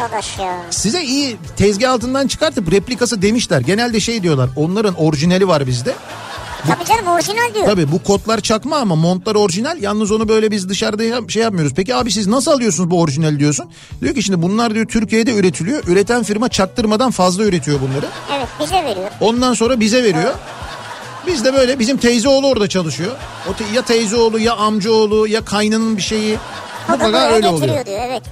Size iyi tezgah altından çıkartıp replikası demişler. Genelde şey diyorlar onların orijinali var bizde. Tabii canım orijinal diyor. Tabii bu kotlar çakma ama montlar orijinal. Yalnız onu böyle biz dışarıda şey yapmıyoruz. Peki abi siz nasıl alıyorsunuz bu orijinali diyorsun. Diyor ki şimdi bunlar diyor Türkiye'de üretiliyor. Üreten firma çaktırmadan fazla üretiyor bunları. Evet bize veriyor. Ondan sonra bize veriyor. Biz de böyle bizim teyze oğlu orada çalışıyor. O te- ya teyze oğlu ya amcaoğlu ya kaynının bir şeyi. Mutlaka öyle oluyor. diyor evet.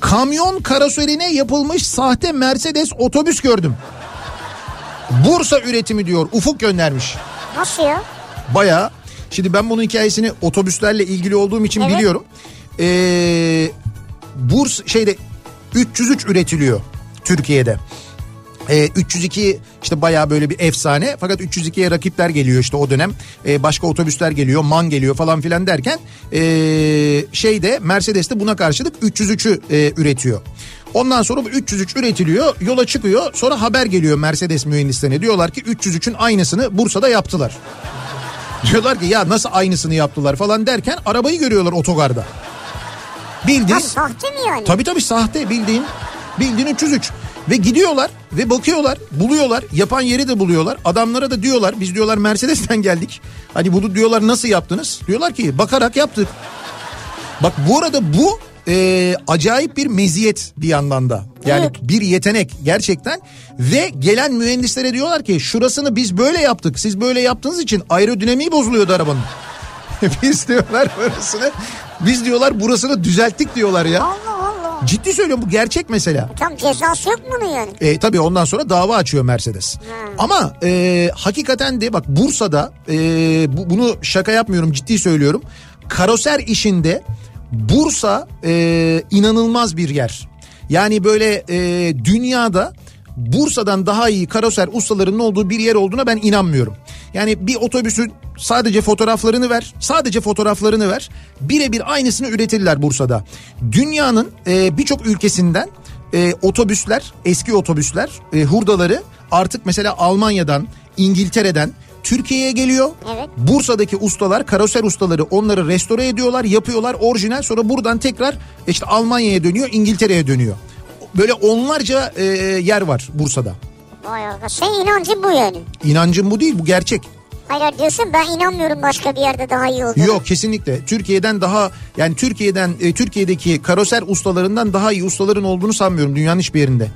Kamyon karoserine yapılmış sahte Mercedes otobüs gördüm. Bursa üretimi diyor. Ufuk göndermiş. Nasıl ya? Bayağı. Şimdi ben bunun hikayesini otobüslerle ilgili olduğum için Evet. biliyorum. Ee, Burs şeyde 303 üretiliyor Türkiye'de. Ee, 302 işte bayağı böyle bir efsane fakat 302'ye rakipler geliyor işte o dönem Ee, başka otobüsler geliyor man geliyor falan filan derken ee, şeyde Mercedes de buna karşılık 303'ü ee, üretiyor. Ondan sonra bu 303 üretiliyor yola çıkıyor. Sonra haber geliyor Mercedes mühendislerine. Diyorlar ki 303'ün aynısını Bursa'da yaptılar. Diyorlar ki ya nasıl aynısını yaptılar falan derken arabayı görüyorlar otogarda. Bildiğin Ha sahte mi yani? Tabii tabii sahte. Bildiğin bildiğin 303 ve gidiyorlar ve bakıyorlar buluyorlar. Yapan yeri de buluyorlar. Adamlara da diyorlar biz diyorlar Mercedes'ten geldik. Hani bunu diyorlar nasıl yaptınız? Diyorlar ki bakarak yaptık. Bak bu arada bu e, acayip bir meziyet bir yandan da yani Evet. bir yetenek gerçekten ve gelen mühendislere diyorlar ki şurasını biz böyle yaptık siz böyle yaptığınız için aerodinamiği bozuluyordu arabanın biz diyorlar burasını biz diyorlar burasını düzelttik diyorlar ya. Allah Allah. Ciddi söylüyorum bu gerçek mesela. Tam cezası yok mu yani? E, tabii ondan sonra dava açıyor Mercedes. Ama e, hakikaten de bak Bursa'da e, bu, bunu şaka yapmıyorum ciddi söylüyorum. Karoser işinde Bursa e, inanılmaz bir yer. Yani böyle e, dünyada Bursa'dan daha iyi karoser ustalarının olduğu bir yer olduğuna ben inanmıyorum. Yani bir otobüsün sadece fotoğraflarını ver, sadece fotoğraflarını ver. Birebir aynısını üretirler Bursa'da. Dünyanın e, birçok ülkesinden e, otobüsler, eski otobüsler, e, hurdaları artık mesela Almanya'dan, İngiltere'den Türkiye'ye geliyor. Evet. Bursa'daki ustalar, karoser ustaları onları restore ediyorlar, yapıyorlar orijinal. Sonra buradan tekrar işte Almanya'ya dönüyor, İngiltere'ye dönüyor. Böyle onlarca e, yer var Bursa'da. Vay arkadaş. Senin inancın bu yani. İnancım bu değil, bu gerçek. Hayır diyorsun ben inanmıyorum başka bir yerde daha iyi olduğunu. Yok kesinlikle. Türkiye'den daha yani Türkiye'den e, Türkiye'deki karoser ustalarından daha iyi ustaların olduğunu sanmıyorum dünyanın hiçbir yerinde.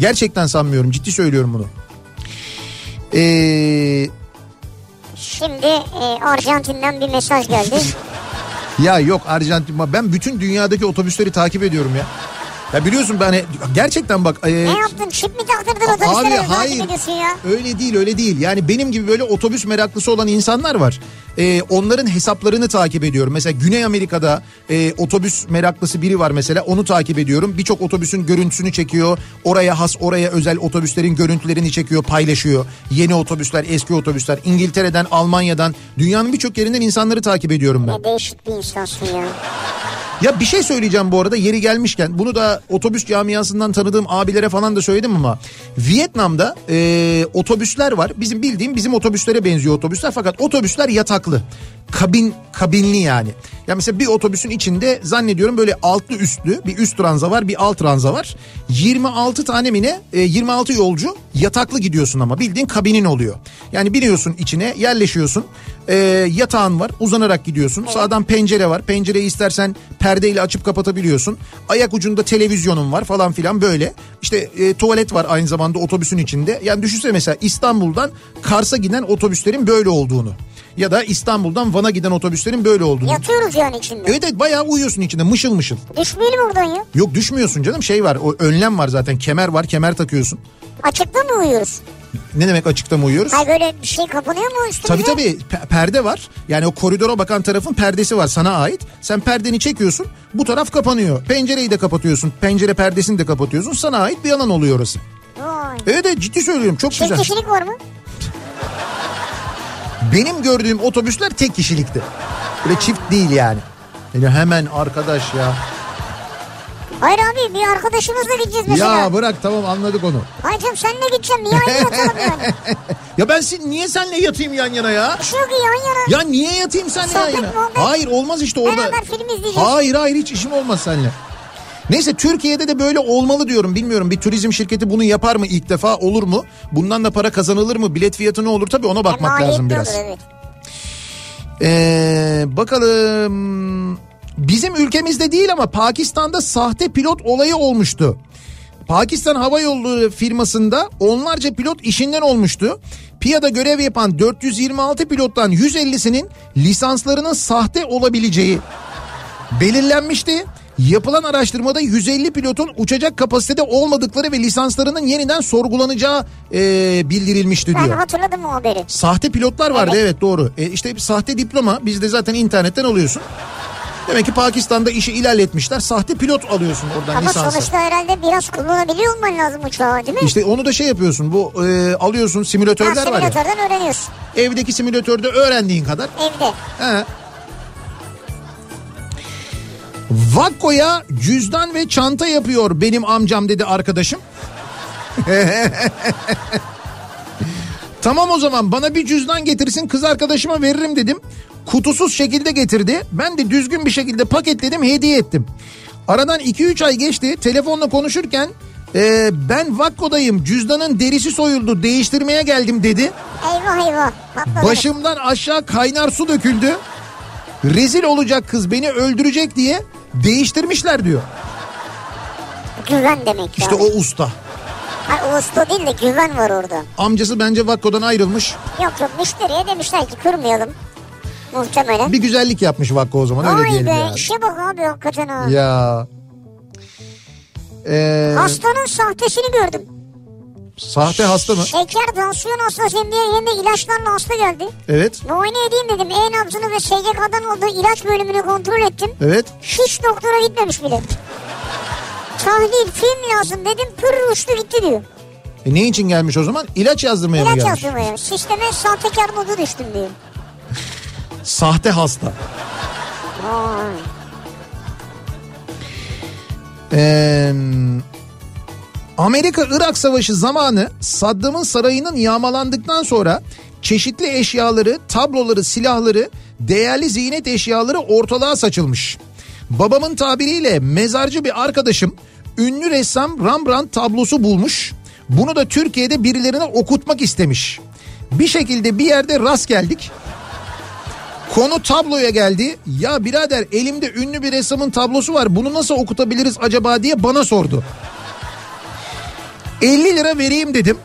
Gerçekten sanmıyorum. Ciddi söylüyorum bunu. Ee, Şimdi e, Arjantin'den bir mesaj geldi. ya yok Arjantin ben bütün dünyadaki otobüsleri takip ediyorum ya. Ya biliyorsun ben hani gerçekten bak. e, ne yaptın? Çip mi taktırdın Abi otobüslere? hayır ediyorsun ya. öyle değil öyle değil yani benim gibi böyle otobüs meraklısı olan insanlar var Ee, onların hesaplarını takip ediyorum mesela Güney Amerika'da e, otobüs meraklısı biri var mesela onu takip ediyorum birçok otobüsün görüntüsünü çekiyor oraya has oraya özel otobüslerin görüntülerini çekiyor paylaşıyor yeni otobüsler eski otobüsler İngiltere'den Almanya'dan dünyanın birçok yerinden insanları takip ediyorum ben. Ne değişik bir insansın ya. Ya bir şey söyleyeceğim bu arada yeri gelmişken. Bunu da otobüs camiasından tanıdığım abilere falan da söyledim ama. Vietnam'da e, otobüsler var. Bizim bildiğim bizim otobüslere benziyor otobüsler. Fakat otobüsler yataklı. Kabin kabinli yani. Ya mesela bir otobüsün içinde zannediyorum böyle altlı üstlü bir üst ranza var bir alt ranza var. 26 tane mi ne? E, 26 yolcu yataklı gidiyorsun ama. Bildiğin kabinin oluyor. Yani biniyorsun içine yerleşiyorsun e, yatağın var uzanarak gidiyorsun sağdan pencere var pencereyi istersen perdeyle açıp kapatabiliyorsun ayak ucunda televizyonun var falan filan böyle işte e, tuvalet var aynı zamanda otobüsün içinde yani düşünsene mesela İstanbul'dan Kars'a giden otobüslerin böyle olduğunu ya da İstanbul'dan Van'a giden otobüslerin böyle olduğunu. Yatıyoruz yani içinde. Evet evet bayağı uyuyorsun içinde mışıl mışıl. Düşmeyelim oradan ya. Yok düşmüyorsun canım şey var o önlem var zaten kemer var kemer takıyorsun. Açıkta mı uyuyoruz? Ne demek açıkta mı uyuyoruz? Hayır böyle bir şey kapanıyor mu üstümüze? Tabii tabii pe- perde var. Yani o koridora bakan tarafın perdesi var sana ait. Sen perdeni çekiyorsun bu taraf kapanıyor. Pencereyi de kapatıyorsun. Pencere perdesini de kapatıyorsun. Sana ait bir alan oluyor orası. Vay. Evet evet ciddi söylüyorum çok Çift güzel. kişilik var mı? Benim gördüğüm otobüsler tek kişilikti. Böyle çift değil yani. Yani hemen arkadaş ya. Hayır abi bir arkadaşımızla gideceğiz mesela. Ya bırak tamam anladık onu. Hayır canım seninle gideceğim. Niye aynı yatalım yani? Ya ben sin- niye senle yatayım yan yana ya? Bir şey yok yan yana. Ya niye yatayım senle yan yana? muhabbet. Hayır olmaz işte orada. Beraber film izleyeceğiz. Hayır hayır hiç işim olmaz seninle. Neyse Türkiye'de de böyle olmalı diyorum. Bilmiyorum bir turizm şirketi bunu yapar mı ilk defa olur mu? Bundan da para kazanılır mı? Bilet fiyatı ne olur? Tabii ona E, bakmak maliyetli lazım biraz. olur, evet. Ee, bakalım bizim ülkemizde değil ama Pakistan'da sahte pilot olayı olmuştu. Pakistan Hava Yolları firmasında onlarca pilot işinden olmuştu. PIA'da görev yapan 426 pilottan 150'sinin lisanslarının sahte olabileceği belirlenmişti. Yapılan araştırmada 150 pilotun uçacak kapasitede olmadıkları ve lisanslarının yeniden sorgulanacağı e, bildirilmişti Ben diyor. hatırladım o haberi. Sahte pilotlar vardı Evet. evet, doğru. E işte bir sahte diploma bizde zaten internetten alıyorsun. Demek ki Pakistan'da işi ilerletmişler. Sahte pilot alıyorsun oradan Ama lisansı. sonuçta herhalde biraz kullanabiliyor olman lazım uçağı değil mi? İşte onu da şey yapıyorsun. Bu e, alıyorsun ha, simülatörler var ya. simülatörden öğreniyorsun. Evdeki simülatörde öğrendiğin kadar. Evde. He. Vakko'ya cüzdan ve çanta yapıyor benim amcam dedi arkadaşım. tamam o zaman bana bir cüzdan getirsin kız arkadaşıma veririm dedim. Kutusuz şekilde getirdi. Ben de düzgün bir şekilde paketledim hediye ettim. Aradan 2-3 ay geçti. Telefonla konuşurken "Ee, ben Vakko'dayım cüzdanın derisi soyuldu değiştirmeye geldim dedi. Eyvah eyvah. Başımdan aşağı kaynar su döküldü. Rezil olacak kız beni öldürecek diye değiştirmişler diyor. Güven demek İşte yani. o usta. Hayır, usta değil de güven var orada. Amcası bence Vakko'dan ayrılmış. Yok yok müşteriye demişler ki kırmayalım. Muhtemelen. Bir güzellik yapmış Vakko o zaman öyle Vay diyelim be yani. işe bak abi hakikaten ha. Ya. Ee, Hastanın sahtesini gördüm. sahte hasta mı? Şeker, tansiyon hastasıyım diye yerine ilaçlarla hasta geldi. Evet. Muayene edeyim dedim. E-nabzını ve SGK'dan olduğu ilaç bölümünü kontrol ettim. Evet. Hiç doktora gitmemiş bile. Tahlil, film lazım dedim. Pür uçtu gitti diyor. E ne için gelmiş o zaman? İlaç yazdırmaya mı İlaç gelmiş? yazdırmaya. Sisteme sahtekar modu düştüm diyor. Sahte hasta. Ee, Amerika-Irak Savaşı zamanı Saddam'ın sarayının yağmalandıktan sonra çeşitli eşyaları, tabloları, silahları, değerli ziynet eşyaları ortalığa saçılmış. Babamın tabiriyle mezarcı bir arkadaşım ünlü ressam Rembrandt tablosu bulmuş. Bunu da Türkiye'de birilerine okutmak istemiş. Bir şekilde bir yerde rast geldik. Konu tabloya geldi. Ya birader elimde ünlü bir ressamın tablosu var. Bunu nasıl okutabiliriz acaba diye bana sordu. 50 lira vereyim dedim.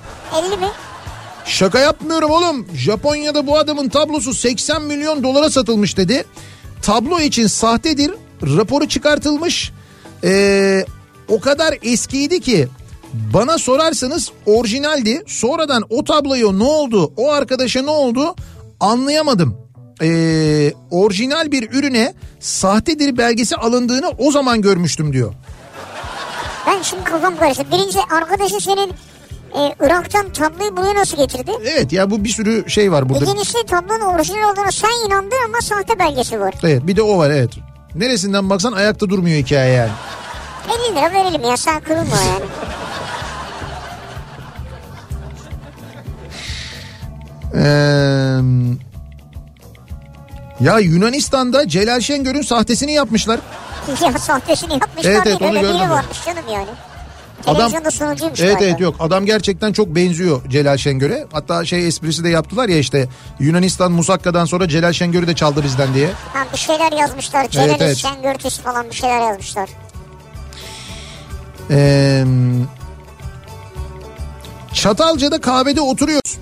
50 mi? Şaka yapmıyorum oğlum. Japonya'da bu adamın tablosu 80 milyon dolara satılmış dedi. Tablo için sahtedir. Raporu çıkartılmış. Ee, o kadar eskiydi ki bana sorarsanız orijinaldi. Sonradan o tabloyu ne oldu, o arkadaşa ne oldu anlayamadım. Ee, orijinal bir ürüne sahtedir belgesi alındığını o zaman görmüştüm diyor. Ben şimdi kafam karıştı. Birinci arkadaşı senin e, Irak'tan tabloyu buraya nasıl getirdi? Evet ya bu bir sürü şey var burada. İkincisi tablonun orijinal olduğuna sen inandın ama sahte belgesi var. Evet bir de o var evet. Neresinden baksan ayakta durmuyor hikaye yani. 50 lira verelim ya sen kırılma yani. Ee, ya Yunanistan'da Celal Şengör'ün sahtesini yapmışlar. ya sahtesini yapmışlar Evet, evet, onu Öyle gördüm varmış canım yani. Adam- sunucuymuş Evet galiba. evet yok adam gerçekten çok benziyor Celal Şengör'e. Hatta şey esprisi de yaptılar ya işte Yunanistan Musakka'dan sonra Celal Şengör'ü de çaldı bizden diye. Ha, bir şeyler yazmışlar. Celal evet. Şengörtüs falan bir şeyler yazmışlar. Ee, Çatalca'da kahvede oturuyoruz.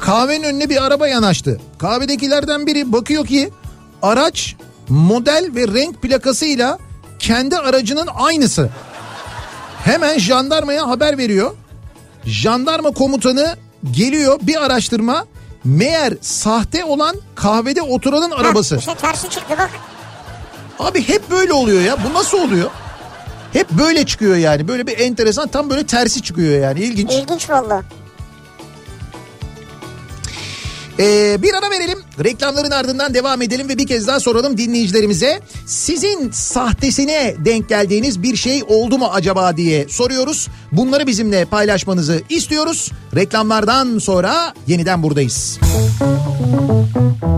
Kahvenin önüne bir araba yanaştı. Kahvedekilerden biri bakıyor ki araç model ve renk plakasıyla kendi aracının aynısı. Hemen jandarmaya haber veriyor. Jandarma komutanı geliyor bir araştırma. Meğer sahte olan kahvede oturanın arabası. Ha, işte tersi çıktı bak. Abi hep böyle oluyor ya. Bu nasıl oluyor? Hep böyle çıkıyor yani. Böyle bir enteresan tam böyle tersi çıkıyor yani. İlginç. İlginç valla. Ee, bir ara verelim. Reklamların ardından devam edelim ve bir kez daha soralım dinleyicilerimize. Sizin sahtesine denk geldiğiniz bir şey oldu mu acaba diye soruyoruz. Bunları bizimle paylaşmanızı istiyoruz. Reklamlardan sonra yeniden buradayız. Kafa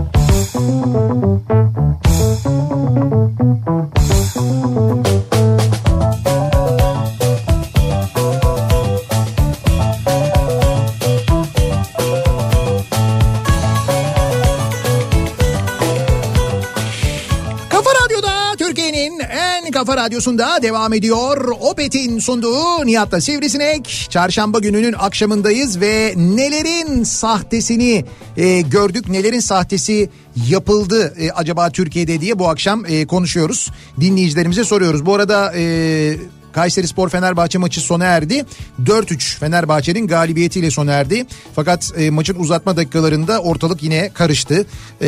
radyosunda devam ediyor. Opet'in sunduğu Nihat'la Sivrisinek. Çarşamba gününün akşamındayız ve nelerin sahtesini e, gördük, nelerin sahtesi yapıldı e, acaba Türkiye'de diye bu akşam e, konuşuyoruz. Dinleyicilerimize soruyoruz. Bu arada... E, Kayseri Spor Fenerbahçe maçı sona erdi. 4-3 Fenerbahçe'nin galibiyetiyle sona erdi. Fakat e, maçın uzatma dakikalarında ortalık yine karıştı. E,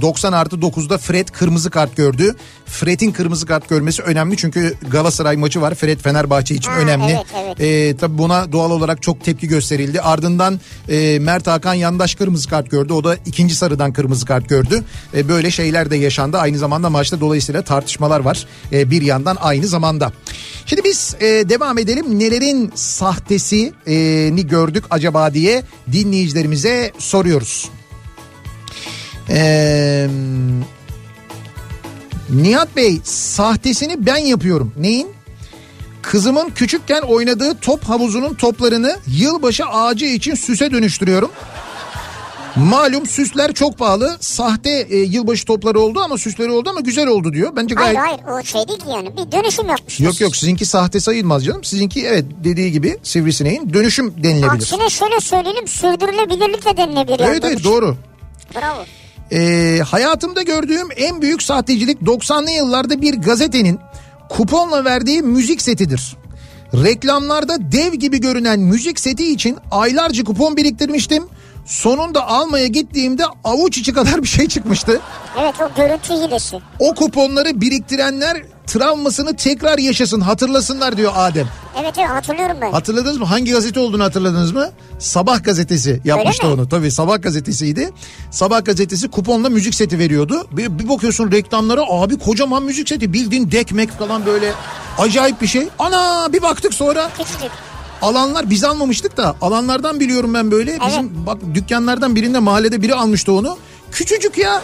90 artı 9'da Fred kırmızı kart gördü. Fred'in kırmızı kart görmesi önemli çünkü Galatasaray maçı var. Fred Fenerbahçe için Ha, önemli. evet, evet. E, tabii buna doğal olarak çok tepki gösterildi. Ardından e, Mert Hakan yandaş kırmızı kart gördü. O da ikinci sarıdan kırmızı kart gördü. E, böyle şeyler de yaşandı. Aynı zamanda maçta dolayısıyla tartışmalar var. E, bir yandan aynı zamanda. Şimdi biz e, devam edelim. Nelerin sahtesini gördük acaba diye dinleyicilerimize soruyoruz. Eee... Nihat Bey sahtesini ben yapıyorum. Neyin? Kızımın küçükken oynadığı top havuzunun toplarını yılbaşı ağacı için süse dönüştürüyorum. Malum süsler çok pahalı. Sahte e, yılbaşı topları oldu ama süsleri oldu ama güzel oldu diyor. Bence Hayır gayet... hayır o şey değil ki yani bir dönüşüm yapmışsınız. Yok yok sizinki sahte sayılmaz canım. Sizinki evet dediği gibi sivrisineğin dönüşüm denilebilir. Aksine şöyle söyleyelim sürdürülebilirlik de denilebilir. yani Evet evet dönüşüm. doğru. Bravo. Ee, hayatımda gördüğüm en büyük sahtecilik 90'lı yıllarda bir gazetenin kuponla verdiği müzik setidir. Reklamlarda dev gibi görünen müzik seti için aylarca kupon biriktirmiştim. Sonunda almaya gittiğimde avuç içi kadar bir şey çıkmıştı. Evet o görüntü hilesi. O kuponları biriktirenler travmasını tekrar yaşasın hatırlasınlar diyor Adem. Evet evet hatırlıyorum ben. Hatırladınız mı? Hangi gazete olduğunu hatırladınız mı? Sabah gazetesi yapmıştı onu. Tabii Sabah gazetesiydi. Sabah gazetesi kuponla müzik seti veriyordu. Bir, bir bakıyorsun reklamlara abi kocaman müzik seti bildiğin dekmek falan böyle acayip bir şey. Ana bir baktık sonra Küçücük. Alanlar biz almamıştık da alanlardan biliyorum ben böyle. Bizim bak dükkanlardan birinde mahallede biri almıştı onu. Küçücük ya.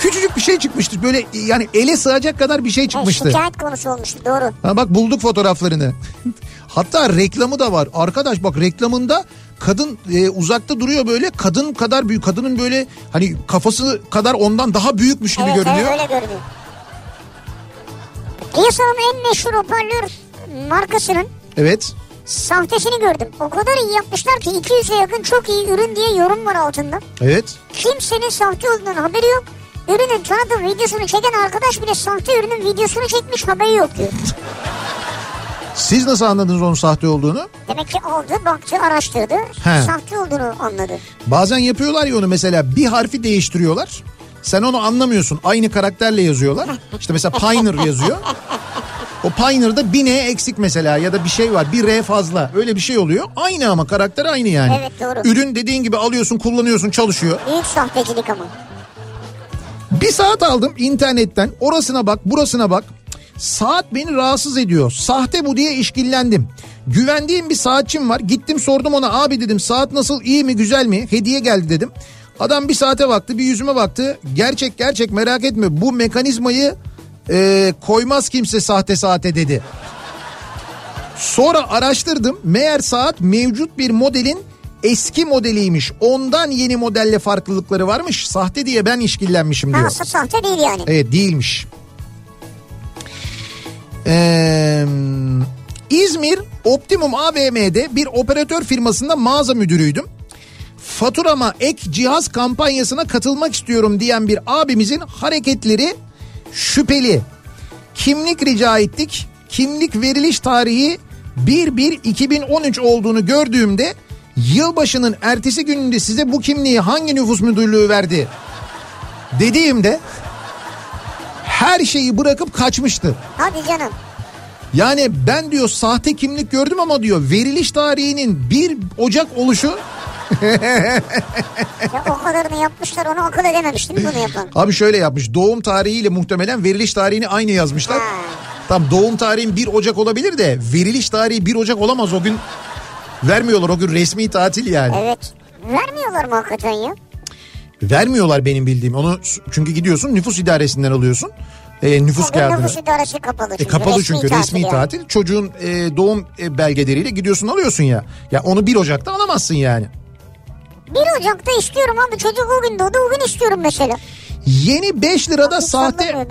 Küçücük bir şey çıkmıştı. Böyle yani ele sığacak kadar bir şey Evet, çıkmıştı. şikayet konusu olmuştu doğru. Ha bak bulduk fotoğraflarını. Hatta reklamı da var. Arkadaş bak reklamında kadın e, uzakta duruyor böyle kadın kadar büyük kadının böyle hani kafası kadar ondan daha büyükmüş gibi evet, görünüyor. Evet öyle görünüyor. Piyasanın en meşhur hoparlör markasının Evet. Sahtesini gördüm. O kadar iyi yapmışlar ki 200'e yakın çok iyi ürün diye yorum var altında. Evet. Kimsenin sahte olduğundan haberi yok. Ürünün tanıtım videosunu çeken arkadaş bile sahte ürünün videosunu çekmiş haberi yok diyor. Siz nasıl anladınız onun sahte olduğunu? Demek ki aldı, baktı, araştırdı. He. Sahte olduğunu anladı. Bazen yapıyorlar ya onu mesela bir harfi değiştiriyorlar. Sen onu anlamıyorsun. Aynı karakterle yazıyorlar. İşte mesela Pioneer yazıyor. O Pioneer'da bir N eksik mesela ya da bir şey var. Bir R fazla. Öyle bir şey oluyor. Aynı ama karakter aynı yani. Evet, doğru. Ürün dediğin gibi alıyorsun kullanıyorsun çalışıyor. Büyük sahtecilik ama. Bir saat aldım internetten. Orasına bak burasına bak. Saat beni rahatsız ediyor. Sahte bu diye işkillendim. Güvendiğim bir saatçim var. Gittim sordum ona abi dedim saat nasıl iyi mi güzel mi? Hediye geldi dedim. Adam bir saate baktı bir yüzüme baktı. Gerçek gerçek merak etme bu mekanizmayı e, koymaz kimse sahte saate dedi. Sonra araştırdım. Meğer saat mevcut bir modelin eski modeliymiş. Ondan yeni modelle farklılıkları varmış. Sahte diye ben işkillenmişim diyor. aslında sahte değil yani. Evet değilmiş. Ee, İzmir Optimum AVM'de bir operatör firmasında mağaza müdürüydüm. Faturama ek cihaz kampanyasına katılmak istiyorum diyen bir abimizin hareketleri şüpheli. Kimlik rica ettik. Kimlik veriliş tarihi 1-1-2013 olduğunu gördüğümde yılbaşının ertesi gününde size bu kimliği hangi nüfus müdürlüğü verdi dediğimde her şeyi bırakıp kaçmıştı. Hadi canım. Yani ben diyor sahte kimlik gördüm ama diyor veriliş tarihinin 1 Ocak oluşu ya o kadarını yapmışlar onu akıl edememiş değil mi bunu yapan? Abi şöyle yapmış doğum tarihiyle muhtemelen veriliş tarihini aynı yazmışlar. Ha. Tam doğum tarihin 1 Ocak olabilir de veriliş tarihi 1 Ocak olamaz o gün. Vermiyorlar o gün resmi tatil yani. Evet. Vermiyorlar mı hakikaten ya? Vermiyorlar benim bildiğim. Onu çünkü gidiyorsun nüfus idaresinden alıyorsun. E, nüfus Bugün kağıdını. nüfus idaresi kapalı E, çünkü. kapalı resmi çünkü tatil resmi yani. tatil. Çocuğun e, doğum e, belgeleriyle gidiyorsun alıyorsun ya. Ya onu 1 Ocak'ta alamazsın yani. 1 Ocak'ta istiyorum abi çocuk o gün doğdu o gün istiyorum mesela. Yeni 5 lirada Hiç sahte...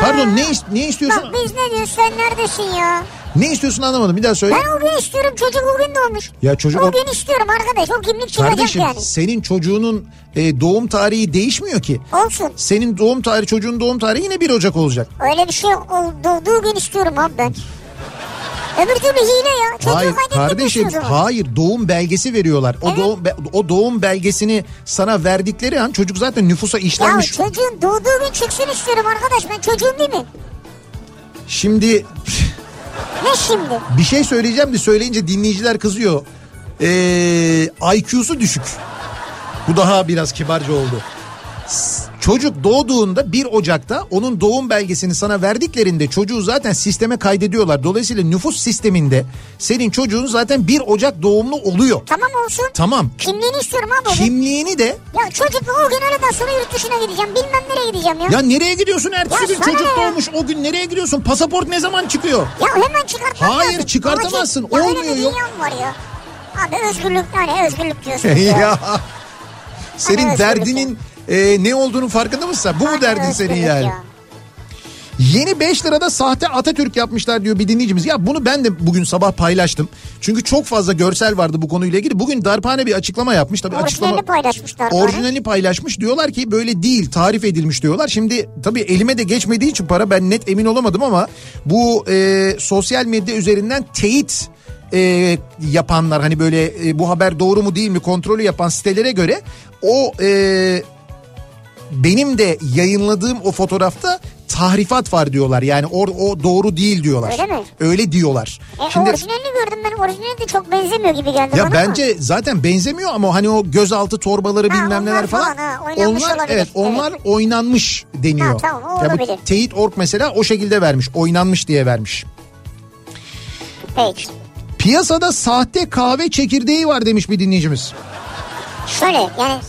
Pardon ne, ne istiyorsun? Bak biz ne diyoruz sen neredesin ya? Ne istiyorsun anlamadım bir daha söyle. Ben o gün istiyorum çocuk o gün doğmuş. Ya çocuk o o- gün istiyorum arkadaş o kimlik çıkacak Kardeşim yani. senin çocuğunun e, doğum tarihi değişmiyor ki. Olsun. Senin doğum tarihi çocuğun doğum tarihi yine 1 Ocak olacak. Öyle bir şey yok. O doğduğu gün istiyorum abi ben. Öbür türlü hile ya. Çocuğu hayır kardeşim hayır doğum belgesi veriyorlar. O Evet. doğum o doğum belgesini sana verdikleri an çocuk zaten nüfusa Ya işlenmiş. çocuğun doğduğu gün çıksın istiyorum arkadaş. Ben çocuğum değil mi? Şimdi Ne şimdi? bir şey söyleyeceğim de söyleyince dinleyiciler kızıyor. Ee, IQ'su düşük. Bu daha biraz kibarca oldu. Çocuk doğduğunda 1 Ocak'ta onun doğum belgesini sana verdiklerinde çocuğu zaten sisteme kaydediyorlar. Dolayısıyla nüfus sisteminde senin çocuğun zaten 1 Ocak doğumlu oluyor. Tamam olsun. Tamam. Kimliğini istiyorum abi. Kimliğini de Ya çocuk o gün öğleden sonra yurt dışına gideceğim. Bilmem nereye gideceğim ya. ya nereye gidiyorsun ertesi Ya gün çocuk ya? doğmuş o gün nereye gidiyorsun pasaport ne zaman çıkıyor? Ya hemen çıkartmak Hayır, çıkartamazsın. Ama ki- ya Olmuyor, öyle bir yok. var ya. Abi özgürlük yani özgürlük diyorsun ya. senin Hani derdinin e, ne olduğunu farkında mısın? Bu mu derdin senin yani? ya. Yeni 5 lirada sahte Atatürk yapmışlar diyor bir dinleyicimiz. Ya bunu ben de bugün sabah paylaştım. Çünkü çok fazla görsel vardı bu konuyla ilgili. Bugün Darphane bir açıklama yapmış. Tabii açıklama Orijinalini paylaşmışlar. bari. orijinalini paylaşmış. Diyorlar ki böyle değil tarif edilmiş diyorlar. Şimdi tabii elime de geçmediği için para ben net emin olamadım ama bu e, sosyal medya üzerinden teyit e, yapanlar hani böyle e, bu haber doğru mu değil mi kontrolü yapan sitelere göre o e, benim de yayınladığım o fotoğrafta tahrifat var diyorlar. Yani o, o doğru değil diyorlar. Öyle mi? Öyle diyorlar. E, Şimdi orijinalini gördüm ben orijinali de çok benzemiyor gibi geldi ya bana bence zaten benzemiyor ama hani o gözaltı torbaları Ha, bilmem neler falan. falan, ha, oynanmış onlar olabilir. evet onlar Evet. oynanmış deniyor. Ha, tamam, o ya bu olabilir. Teyit.org mesela o şekilde vermiş. Oynanmış diye vermiş. ama. Peki. Piyasada sahte kahve çekirdeği var demiş bir dinleyicimiz. Şöyle yani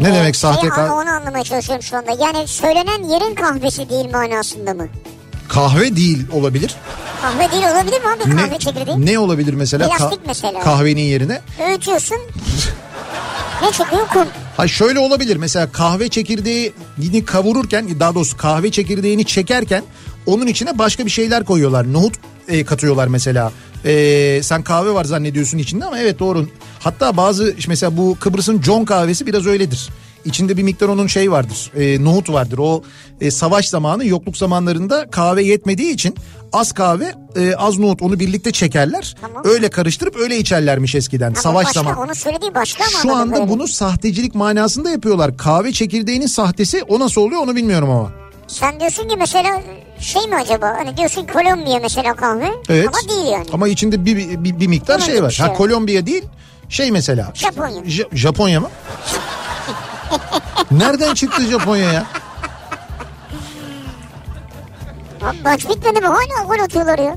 Ne e, demek sahte şey, kahve? Onu anlamaya çalışıyorum şu anda. Yani söylenen yerin kahvesi değil manasında mı? Kahve değil olabilir. Kahve değil olabilir mi abi kahve Ne, çekirdeği? ne olabilir mesela? Plastik mesela. Kahvenin yerine. Öğütüyorsun. ne çıkıyor kum? Ha şöyle olabilir mesela kahve çekirdeğini kavururken daha doğrusu kahve çekirdeğini çekerken onun içine başka bir şeyler koyuyorlar. Nohut e, katıyorlar mesela. E, sen kahve var zannediyorsun içinde ama evet doğru. Hatta bazı mesela bu Kıbrıs'ın John kahvesi biraz öyledir. İçinde bir miktar onun şey vardır. E, nohut vardır. O e, savaş zamanı yokluk zamanlarında kahve yetmediği için az kahve e, az nohut onu birlikte çekerler. Tamam. Öyle karıştırıp öyle içerlermiş eskiden. O savaş başka, zamanı. Onu söylediği başka ama. Şu anda böyle. bunu sahtecilik manasında yapıyorlar. Kahve çekirdeğinin sahtesi o nasıl oluyor onu bilmiyorum ama. Sen diyorsun ki mesela şey mi acaba? Hani diyorsun Kolombiya mesela kahve. Evet. Ama değil yani. Ama içinde bir, bir, bir miktar Bunun şey var. şey ha var. Kolombiya değil şey mesela. Japonya. J- Japonya mı? Nereden çıktı Japonya ya? Abi maç bitmedi mi? Hala gol atıyorlar ya.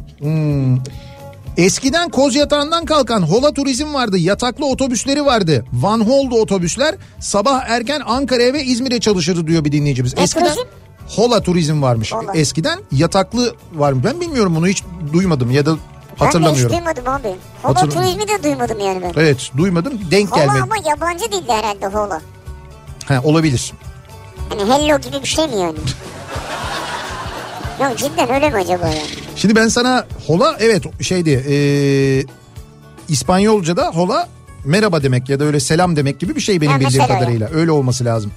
Eskiden koz yatağından kalkan Hola Turizm vardı. Yataklı otobüsleri vardı. Van Hol'du otobüsler. Sabah erken Ankara'ya ve İzmir'e çalışırdı diyor bir dinleyicimiz. Ne Eskiden turizm? Hola Turizm varmış. Hola. Eskiden yataklı varmış. Ben bilmiyorum bunu hiç duymadım ya da hatırlamıyorum. Ben hiç duymadım abi. Hola Hatırlam- turizmi de duymadım yani ben. Evet duymadım denk Hola gelmedi. ama yabancı dilde herhalde hola. Ha, olabilir. Hani hello gibi bir şey mi yani? Yok cidden öyle mi acaba yani? Şimdi ben sana hola evet şeydi e, İspanyolca'da hola merhaba demek ya da öyle selam demek gibi bir şey benim Ha, bildiğim mesela kadarıyla. Öyle olması lazım.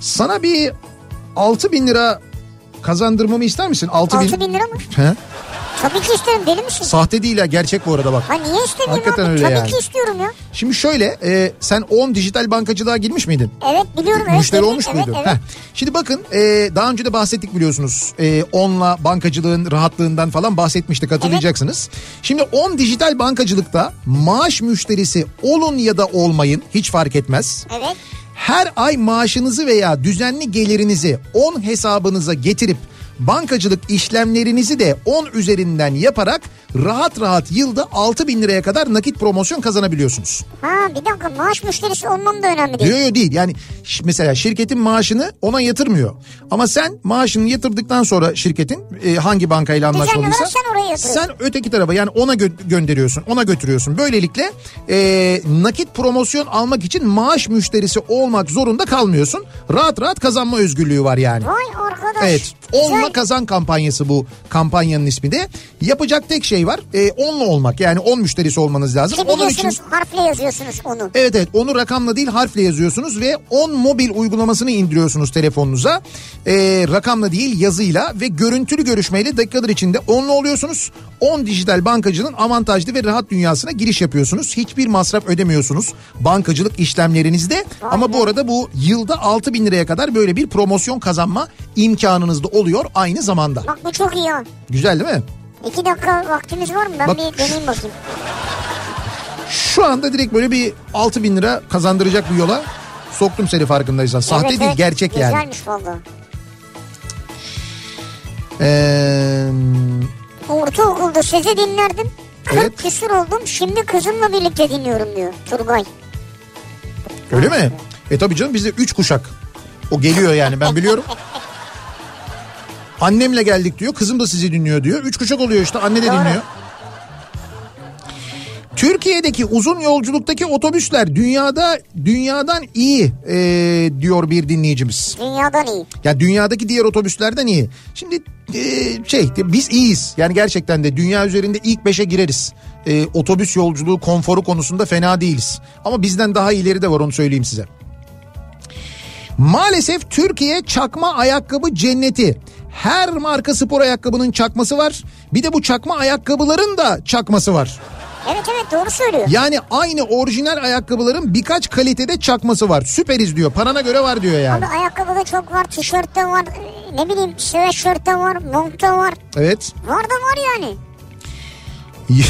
Sana bir 6 bin lira kazandırmamı ister misin? 6 bin. 6 bin lira mı? He? Tabii ki isterim deli misin? Sahte değil ha gerçek bu arada bak. Ha niye istemeyeyim Hakikaten abi? öyle Tabii yani. ki istiyorum ya. Şimdi şöyle e, sen 10 dijital bankacılığa girmiş miydin? Evet biliyorum. Evet, Müşteri evet, olmuş evet, muydu? Evet. Heh. Şimdi bakın e, daha önce de bahsettik biliyorsunuz. E, onla bankacılığın rahatlığından falan bahsetmiştik hatırlayacaksınız. Şimdi 10 dijital bankacılıkta maaş müşterisi olun ya da olmayın hiç fark etmez. Evet. Her ay maaşınızı veya düzenli gelirinizi 10 hesabınıza getirip bankacılık işlemlerinizi de 10 üzerinden yaparak rahat rahat yılda 6 bin liraya kadar nakit promosyon kazanabiliyorsunuz. Ha bir dakika maaş müşterisi olmam da önemli değil. Yok yok değil yani mesela şirketin maaşını ona yatırmıyor. Ama sen maaşını yatırdıktan sonra şirketin e, hangi bankayla anlaşmalıysa sen sen öteki tarafa yani ona gö- gönderiyorsun ona götürüyorsun. Böylelikle e, nakit promosyon almak için maaş müşterisi olmak zorunda kalmıyorsun. Rahat rahat kazanma özgürlüğü var yani. Vay arkadaş. Evet. Onla kazan kampanyası bu kampanyanın ismi de. Yapacak tek şey var. E, onla olmak yani on müşterisi olmanız lazım. Ki Onun için harfle yazıyorsunuz onu. Evet evet onu rakamla değil harfle yazıyorsunuz ve 10 mobil uygulamasını indiriyorsunuz telefonunuza. Ee, rakamla değil yazıyla ve görüntülü görüşmeyle dakikalar içinde 10'lu oluyorsunuz. 10 dijital bankacılığın avantajlı ve rahat dünyasına giriş yapıyorsunuz. Hiçbir masraf ödemiyorsunuz bankacılık işlemlerinizde. Ama bu arada bu yılda 6 bin liraya kadar böyle bir promosyon kazanma imkanınız da oluyor aynı zamanda. Bak bu çok iyi ya. Güzel değil mi? İki dakika vaktimiz var mı? Ben Bak- bir deneyeyim bakayım. Şu anda direkt böyle bir 6 bin lira kazandıracak bir yola soktum seni farkındaysan. Sahte Evet, değil evet. gerçek yani. Güzelmiş valla. Ee, Ortaokulda sizi dinlerdim. 40 Evet. küsur oldum. Şimdi kızımla birlikte dinliyorum diyor Turgay. öyle mi? E tabii canım bizde 3 kuşak. O geliyor yani ben biliyorum. Annemle geldik diyor. Kızım da sizi dinliyor diyor. Üç kuşak oluyor işte. Anne de Doğru. dinliyor. Türkiye'deki uzun yolculuktaki otobüsler dünyada dünyadan iyi e, diyor bir dinleyicimiz. Dünyadan iyi. Ya dünyadaki diğer otobüslerden iyi. Şimdi e, şey biz iyiyiz. Yani gerçekten de dünya üzerinde ilk beşe gireriz. E, otobüs yolculuğu konforu konusunda fena değiliz. Ama bizden daha iyileri de var onu söyleyeyim size. Maalesef Türkiye çakma ayakkabı cenneti. Her marka spor ayakkabının çakması var. Bir de bu çakma ayakkabıların da çakması var. Evet evet doğru söylüyor. Yani aynı orijinal ayakkabıların birkaç kalitede çakması var. Süperiz diyor. Parana göre var diyor yani. Abi ayakkabıda çok var, tişörtte var, e, ne bileyim sweatshirtte var, montta var. Evet. Var da var yani.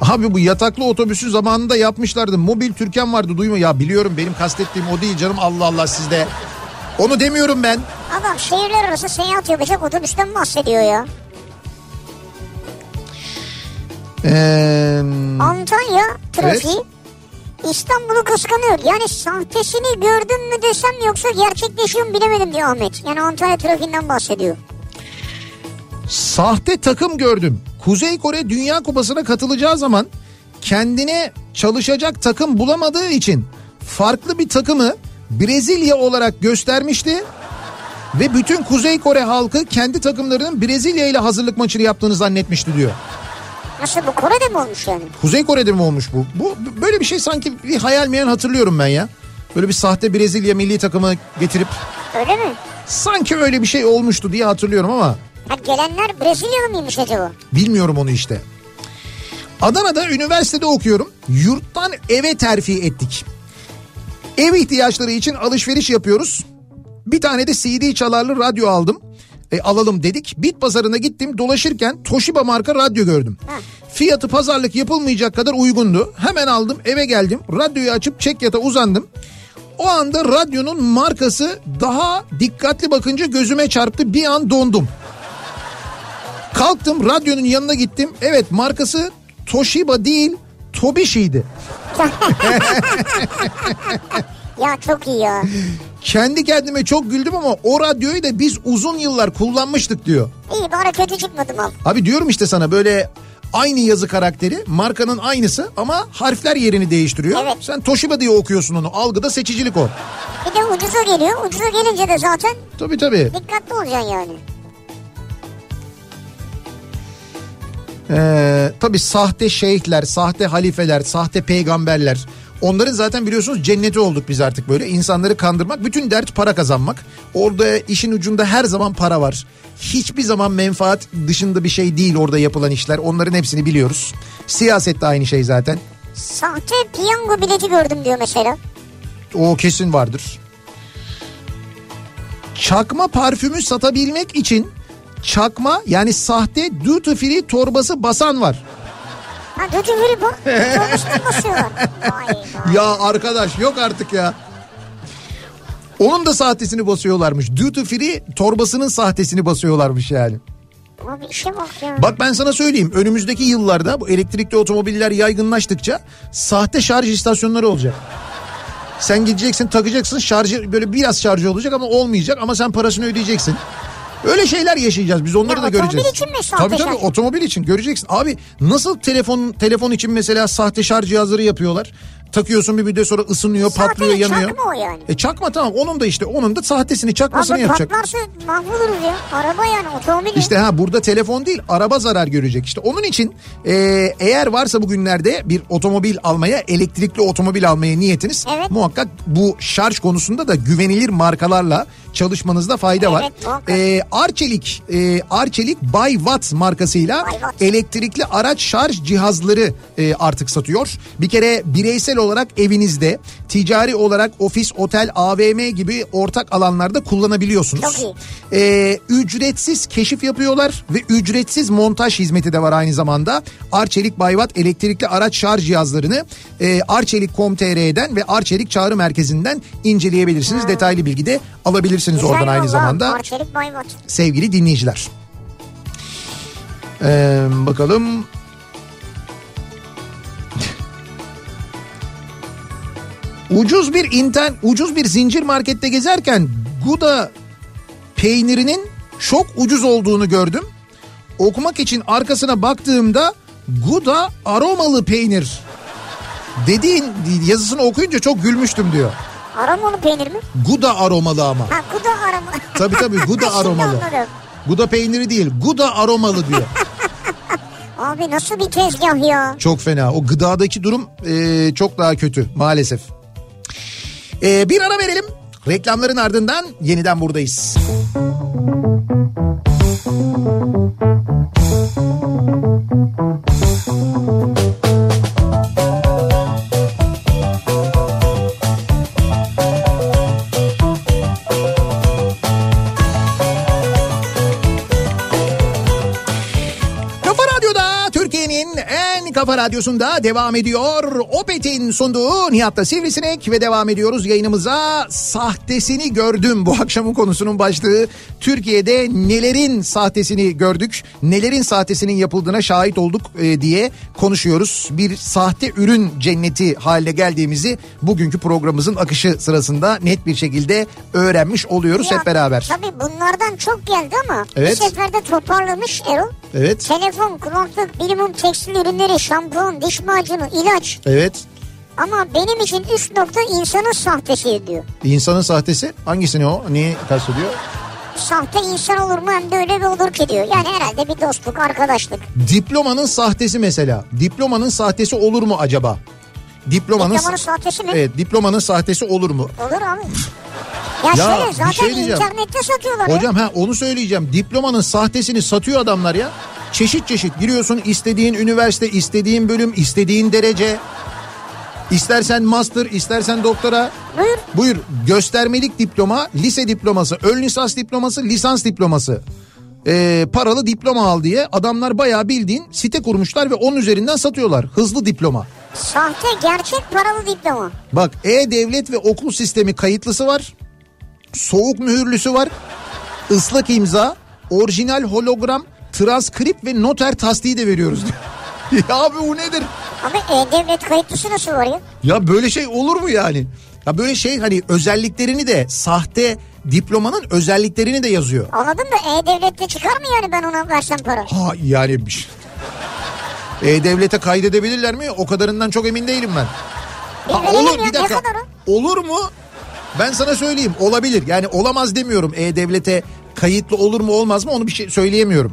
Abi bu yataklı otobüsü zamanında yapmışlardı. Mobil Türken vardı duyma. Ya biliyorum benim kastettiğim o değil canım Allah Allah sizde. Onu demiyorum ben. Adam şehirler arası seyahat yapacak otobüsten bahsediyor ya. Ee, Antalya trafiği İstanbul'u kıskanıyor. Yani sahtesini gördün mü desem yoksa gerçekleşiyor mu bilemedim diyor Ahmet. Yani Antalya trafiğinden bahsediyor. sahte takım gördüm. Kuzey Kore Dünya Kupası'na katılacağı zaman kendine çalışacak takım bulamadığı için farklı bir takımı Brezilya olarak göstermişti. Ve bütün Kuzey Kore halkı kendi takımlarının Brezilya ile hazırlık maçını yaptığını zannetmişti diyor. Nasıl bu Kore'de mi olmuş yani? Kuzey Kore'de mi olmuş bu? Bu böyle bir şey sanki bir hayal meyen hatırlıyorum ben ya. Böyle bir sahte Brezilya milli takımı getirip Öyle mi? sanki öyle bir şey olmuştu diye hatırlıyorum ama Ha gelenler Brezilyalı mıymış acaba? bilmiyorum onu işte. Adana'da üniversitede okuyorum. Yurttan eve terfi ettik. Ev ihtiyaçları için alışveriş yapıyoruz. Bir tane de CD çalarlı radyo aldım. E, alalım dedik. Bit pazarına gittim dolaşırken Toshiba marka radyo gördüm. Fiyatı pazarlık yapılmayacak kadar uygundu. Hemen aldım eve geldim. Radyoyu açıp çekyata uzandım. O anda radyonun markası daha dikkatli bakınca gözüme çarptı. Bir an dondum. Kalktım radyonun yanına gittim. Evet markası Toshiba değil Tobishi'ydi. Ya çok iyi ya. Kendi kendime çok güldüm ama o radyoyu da biz uzun yıllar kullanmıştık diyor. İyi bari kötü çıkmadı mal. Abi diyorum işte sana böyle aynı yazı karakteri markanın aynısı ama harfler yerini değiştiriyor. Evet. Sen Toshiba diye okuyorsun onu algıda seçicilik o. Bir de ucuza geliyor. Ucuza gelince de zaten Tabii tabii. dikkatli olacaksın yani. Ee, tabii sahte şeyhler, sahte halifeler, sahte peygamberler Onların zaten biliyorsunuz cenneti olduk biz artık böyle. İnsanları kandırmak. Bütün dert para kazanmak. Orada işin ucunda her zaman para var. Hiçbir zaman menfaat dışında bir şey değil orada yapılan işler. Onların hepsini biliyoruz. Siyaset de aynı şey zaten. Sahte piyango bileti gördüm diyor mesela. O kesin vardır. Çakma parfümü satabilmek için çakma yani sahte duty free torbası basan var. Ha duty free bu. Torbasını basıyorlar. Ya arkadaş yok artık ya. Onun da sahtesini basıyorlarmış. Duty free torbasının sahtesini basıyorlarmış yani. Abi işe bak ya. Bak ben sana söyleyeyim önümüzdeki yıllarda bu elektrikli otomobiller yaygınlaştıkça sahte şarj istasyonları olacak. Sen gideceksin takacaksın şarjı böyle biraz şarjı olacak ama olmayacak ama sen parasını ödeyeceksin. Öyle şeyler yaşayacağız biz onları Ya da otomobil göreceğiz. için mi sahte Tabii tabii şarj? otomobil için göreceksin. Abi nasıl telefon telefon için mesela sahte şarj cihazları yapıyorlar. Takıyorsun bir müddet sonra ısınıyor, Sahte patlıyor, yanıyor. çakma o yani. E çakma tamam onun da işte onun da sahtesini çakmasını Abi yapacak. patlarsa mahvoluruz ya. Araba yani otomobil. İşte ha burada telefon değil araba zarar görecek. İşte onun için e, eğer varsa bugünlerde bir otomobil almaya elektrikli otomobil almaya niyetiniz Evet. muhakkak bu şarj konusunda da güvenilir markalarla çalışmanızda fayda var. Evet, muhakkak. E, Arçelik e, Arçelik Bay Watt markasıyla Watt. elektrikli araç şarj cihazları e, artık satıyor. Bir kere bireysel olarak evinizde, ticari olarak ofis, otel, AVM gibi ortak alanlarda kullanabiliyorsunuz. Çok iyi. E, ücretsiz keşif yapıyorlar ve ücretsiz montaj hizmeti de var aynı zamanda. Arçelik Bayvat elektrikli araç şarj cihazlarını e, Arçelik.com.tr'den ve Arçelik Çağrı Merkezi'nden inceleyebilirsiniz. Detaylı bilgi de alabilirsiniz Güzel oradan aynı zamanda sevgili dinleyiciler. Ee, bakalım. ucuz bir inter ucuz bir zincir markette gezerken Gouda peynirinin çok ucuz olduğunu gördüm. Okumak için arkasına baktığımda Gouda aromalı peynir dediğin yazısını okuyunca çok gülmüştüm diyor. Aromalı peynir mi? Gouda aromalı ama. Ha Guda aroma. Tabii tabii Şimdi aromalı. anladım. Gouda peyniri değil Gouda aromalı diyor. Abi nasıl bir tezgah ya? Çok fena. O gıdadaki durum e, çok daha kötü maalesef. E, bir ara verelim. Reklamların ardından yeniden buradayız. Kafa kafa radyosunda devam ediyor. Opet'in sunduğu Nihat'ta Sivrisinek ve devam ediyoruz yayınımıza. Sahtesini gördüm bu akşamın konusunun başlığı. Türkiye'de nelerin sahtesini gördük, nelerin sahtesinin yapıldığına şahit olduk e, diye konuşuyoruz. Bir sahte ürün cenneti haline geldiğimizi bugünkü programımızın akışı sırasında net bir şekilde öğrenmiş oluyoruz Ya, hep beraber. Tabii bunlardan çok geldi ama Evet. bir seferde toparlamış Erol. Evet, Telefon, kulaklık, minimum tekstil ürünleri, şampuan, diş macunu, ilaç. evet. Ama benim için üst nokta insanın sahtesi diyor. İnsanın sahtesi hangisini o? Neyi kastediyor? Sahte insan olur mu hem de öyle bir olur ki diyor. Yani herhalde bir dostluk, arkadaşlık. Diplomanın sahtesi mesela. Diplomanın sahtesi olur mu acaba? Diplomanın, Diplomanın sahtesi mi? Evet, diplomanın sahtesi olur mu? Olur abi. Ya, Ya, şöyle bir zaten şey diyeceğim. internette satıyorlar ya. Hocam ha onu söyleyeceğim. Diplomanın sahtesini satıyor adamlar ya. Çeşit çeşit giriyorsun istediğin üniversite, istediğin bölüm, istediğin derece. İstersen master, istersen doktora. Buyur. Buyur göstermelik diploma, lise diploması, ön lisans diploması, lisans diploması. Ee, paralı diploma al diye adamlar bayağı bildiğin site kurmuşlar ve onun üzerinden satıyorlar. Hızlı diploma. Sahte gerçek paralı diploma. Bak e-devlet ve okul sistemi kayıtlısı var. Soğuk mühürlüsü var. ıslak imza, orijinal hologram, transkript ve noter tasdiği de veriyoruz diyor. ya abi bu nedir? Ama e-devlet kayıtlısı nasıl var ya? Ya böyle şey olur mu yani? Ya böyle şey hani özelliklerini de sahte diplomanın özelliklerini de yazıyor. Anladım da e-devlette çıkar mı yani ben ona versem para? Ha yani bir şey. E-Devlet'e kaydedebilirler mi? O kadarından çok emin değilim ben. Ha, verelim olur bir dakika. Olur mu? Ben sana söyleyeyim olabilir. Yani olamaz demiyorum. E-Devlet'e kayıtlı olur mu olmaz mı onu bir şey söyleyemiyorum.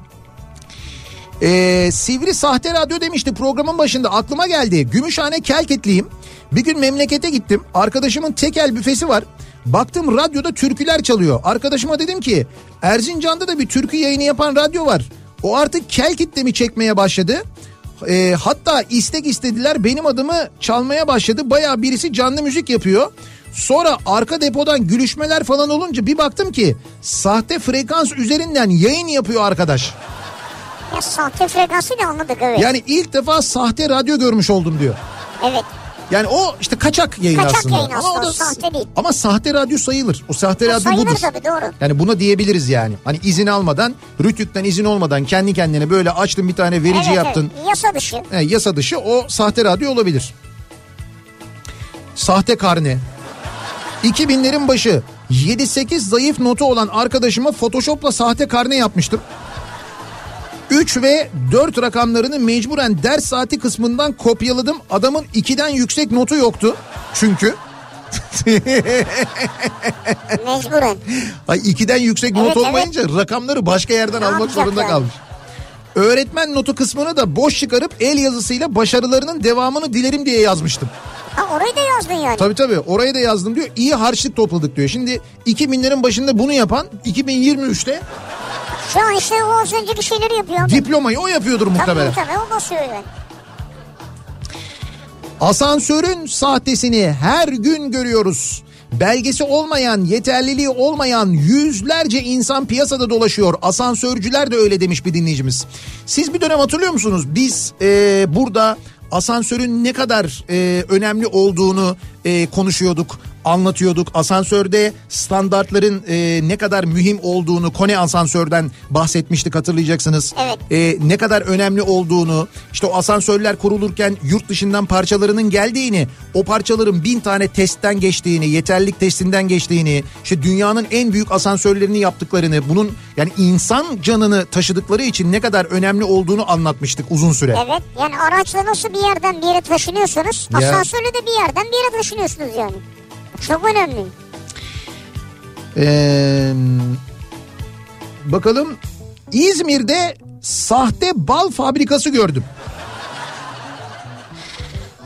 Ee, Sivri Sahte Radyo demişti programın başında aklıma geldi. Gümüşhane Kelketliyim. Bir gün memlekete gittim. Arkadaşımın tekel büfesi var. Baktım radyoda türküler çalıyor. Arkadaşıma dedim ki Erzincan'da da bir türkü yayını yapan radyo var. O artık kel kitlemi çekmeye başladı. E, hatta istek istediler benim adımı çalmaya başladı. Baya birisi canlı müzik yapıyor. Sonra arka depodan gülüşmeler falan olunca bir baktım ki sahte frekans üzerinden yayın yapıyor arkadaş. Sahte frekansıyla anladık evet. Yani ilk defa sahte radyo görmüş oldum diyor. Evet. Yani o işte kaçak yayın Kaçak aslında. yayın aslında, o sahte değil. Ama sahte radyo sayılır. O sahte O radyo sayılır budur. tabii doğru. Yani buna diyebiliriz yani. Hani izin almadan, Rütük'ten izin olmadan kendi kendine böyle açtın bir tane verici evet, yaptın. Evet, yasa dışı. E, yasa dışı o sahte radyo olabilir. Sahte karne. 2000'lerin başı 7-8 zayıf notu olan arkadaşıma Photoshop'la sahte karne yapmıştım. 3 ve 4 rakamlarını mecburen ders saati kısmından kopyaladım. Adamın 2'den yüksek notu yoktu. Çünkü Mecburen. Ay 2'den yüksek not Evet, evet. olmayınca rakamları başka yerden Ne almak zorunda yani? kalmış. Öğretmen notu kısmını da boş çıkarıp el yazısıyla başarılarının devamını dilerim diye yazmıştım. Ha orayı da yazdın yani. Tabii tabii oraya da yazdım diyor. İyi harçlık topladık diyor. Şimdi 2000'lerin başında bunu yapan 2023'te Şu an işte o az önceki şeyleri yapıyor. abi. diplomayı o yapıyordur muhtemelen. Tabii tabii o basıyor yani. Asansörün sahtesini her gün görüyoruz. Belgesi olmayan, yeterliliği olmayan yüzlerce insan piyasada dolaşıyor. Asansörcüler de öyle demiş bir dinleyicimiz. Siz bir dönem hatırlıyor musunuz? Biz e, burada asansörün ne kadar e, önemli olduğunu e, konuşuyorduk, anlatıyorduk. Asansörde standartların e, ne kadar mühim olduğunu Kone asansörden bahsetmiştik hatırlayacaksınız. Evet. E, ne kadar önemli olduğunu, işte o asansörler kurulurken yurt dışından parçalarının geldiğini, o parçaların bin tane testten geçtiğini, yeterlilik testinden geçtiğini, işte dünyanın en büyük asansörlerini yaptıklarını, bunun yani insan canını taşıdıkları için ne kadar önemli olduğunu anlatmıştık uzun süre. Evet yani araçla nasıl bir yerden bir yere taşınıyorsunuz asansörle de bir yerden bir yere taşınıyorsunuz yani. Çok önemli. Ee, bakalım İzmir'de sahte bal fabrikası gördüm.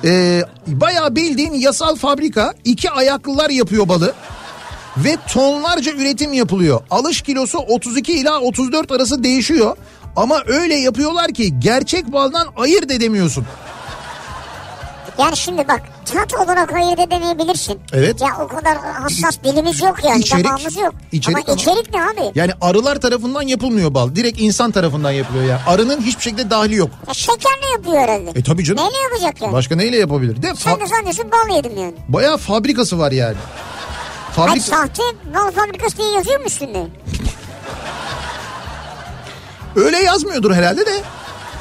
Ee, bayağı bildiğin yasal fabrika iki ayaklılar yapıyor balı ve tonlarca üretim yapılıyor. Alış kilosu 32 ila 34 arası değişiyor ama öyle yapıyorlar ki gerçek baldan ayırt edemiyorsun. Yani şimdi bak tat olarak ayırt edemeyebilirsin. Evet. Ya o kadar hassas dilimiz yok yani İçerik- damağımız yok. içerik ama içerik ne abi? Yani arılar tarafından yapılmıyor bal. Direkt insan tarafından yapılıyor yani. Arının hiçbir şekilde dahli yok. Ya şekerle yapıyor herhalde. E tabii canım. Neyle yapacak yani? Başka neyle yapabilir? De Sen de zannediyorsun bal yedim yani. bayağı fabrikası var yani. Hayır Fabrika sahte bal fabrikası diye yazıyor mu üstünde? öyle yazmıyordur herhalde de.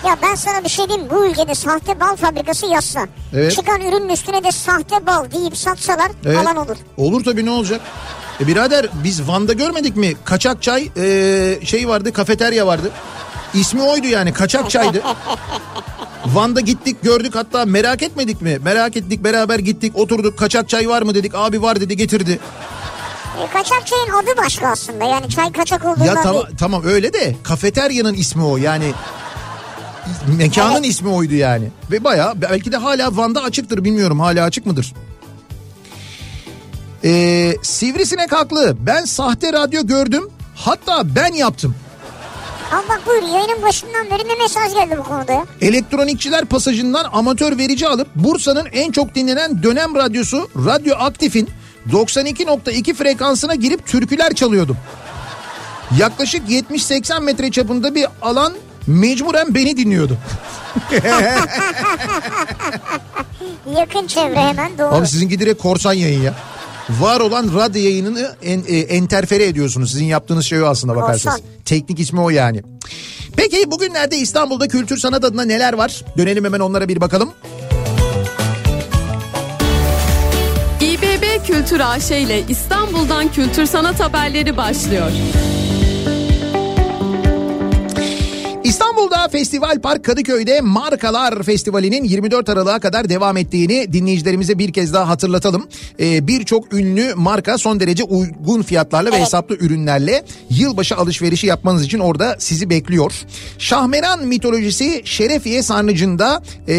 Ya ben sana bir şey diyeyim bu ülkede sahte bal fabrikası yazsa. Evet. Çıkan ürünün üstüne de sahte bal deyip satsalar Evet. alan olur. Olur tabii ne olacak? E birader biz Van'da görmedik mi? Kaçak çay e, şey vardı kafeterya vardı. İsmi oydu yani kaçak çaydı. Van'da gittik gördük hatta merak etmedik mi? Merak ettik beraber gittik oturduk kaçak çay var mı dedik abi var dedi getirdi. E, kaçak çayın adı başka aslında yani çay kaçak olduğundan Ya tamam, değil. tamam öyle de kafeteryanın ismi o yani mekanın Evet. ismi oydu yani. Ve baya belki de hala Van'da açıktır bilmiyorum hala açık mıdır? Ee, sivrisinek haklı ben sahte radyo gördüm hatta ben yaptım. Al bak buyur yayının başından beri ne mesaj geldi bu konuda ya? Elektronikçiler pasajından amatör verici alıp Bursa'nın en çok dinlenen dönem radyosu Radyo Aktif'in 92.2 frekansına girip türküler çalıyordum. Yaklaşık 70-80 metre çapında bir alan mecburen beni dinliyordu. Yakın çevre hemen doğru. Abi sizinki direkt korsan yayın ya. Var olan radyo yayınını en, e, enterfere ediyorsunuz. Sizin yaptığınız şey o aslında bakarsanız. Korsan. Teknik ismi o yani. Peki bugünlerde İstanbul'da kültür sanat adına neler var? Dönelim hemen onlara bir bakalım. İBB Kültür AŞ ile İstanbul'dan kültür sanat haberleri başlıyor. İstanbul İstanbul'da Festival Park Kadıköy'de Markalar Festivali'nin 24 Aralık'a kadar devam ettiğini dinleyicilerimize bir kez daha hatırlatalım. Ee, Birçok ünlü marka son derece uygun fiyatlarla ve hesaplı ürünlerle yılbaşı alışverişi yapmanız için orada sizi bekliyor. Şahmeran mitolojisi Şerefiye Sarnıcı'nda e,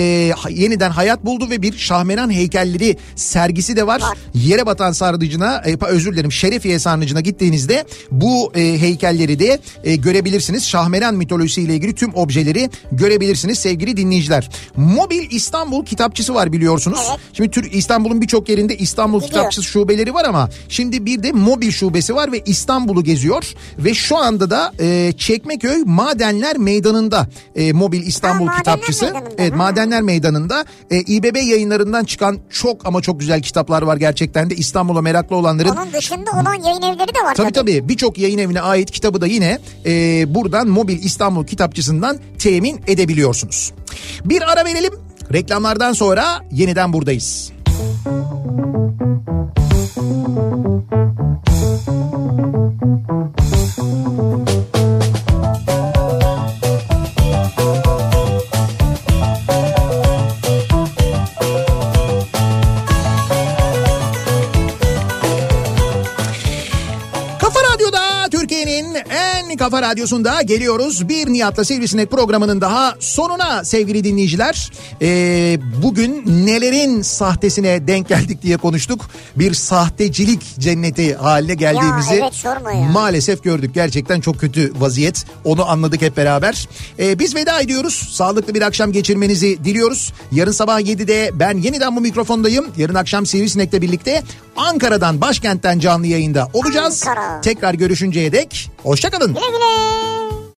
yeniden hayat buldu ve bir Şahmeran heykelleri sergisi de var. Yere batan sarnıcına e, özür dilerim Şerefiye Sarnıcı'na gittiğinizde bu e, heykelleri de e, görebilirsiniz. Şahmeran mitolojisiyle ilgili tüm objeleri görebilirsiniz sevgili dinleyiciler. Mobil İstanbul kitapçısı var biliyorsunuz. Evet. Şimdi Tür İstanbul'un birçok yerinde İstanbul Gidiyor. kitapçısı şubeleri var ama şimdi bir de mobil şubesi var ve İstanbul'u geziyor ve şu anda da e, Çekmeköy Madenler Meydanı'nda e, mobil İstanbul Ha, kitapçısı. Meydanı'nda, Evet ha. Madenler Meydanı'nda e, İBB yayınlarından çıkan çok ama çok güzel kitaplar var gerçekten de İstanbul'a meraklı olanların Onun dışında olan yayın evleri de var Tabii tabii birçok yayın evine ait kitabı da yine e, buradan Mobil İstanbul kitapçısından temin edebiliyorsunuz. Bir ara verelim. Reklamlardan sonra yeniden buradayız. Kafa kafa radyosunda geliyoruz. Bir Nihat'la Sivrisinek programının daha sonuna sevgili dinleyiciler. Ee, bugün nelerin sahtesine denk geldik diye konuştuk. Bir sahtecilik cenneti haline geldiğimizi evet, ya. maalesef gördük. Gerçekten çok kötü vaziyet. Onu anladık hep beraber. Ee, biz veda ediyoruz. Sağlıklı bir akşam geçirmenizi diliyoruz. Yarın sabah 7'de ben yeniden bu mikrofondayım. Yarın akşam Sivrisinek'le birlikte Ankara'dan başkentten canlı yayında olacağız. Ankara. Tekrar görüşünceye dek hoşçakalın. Güle güle.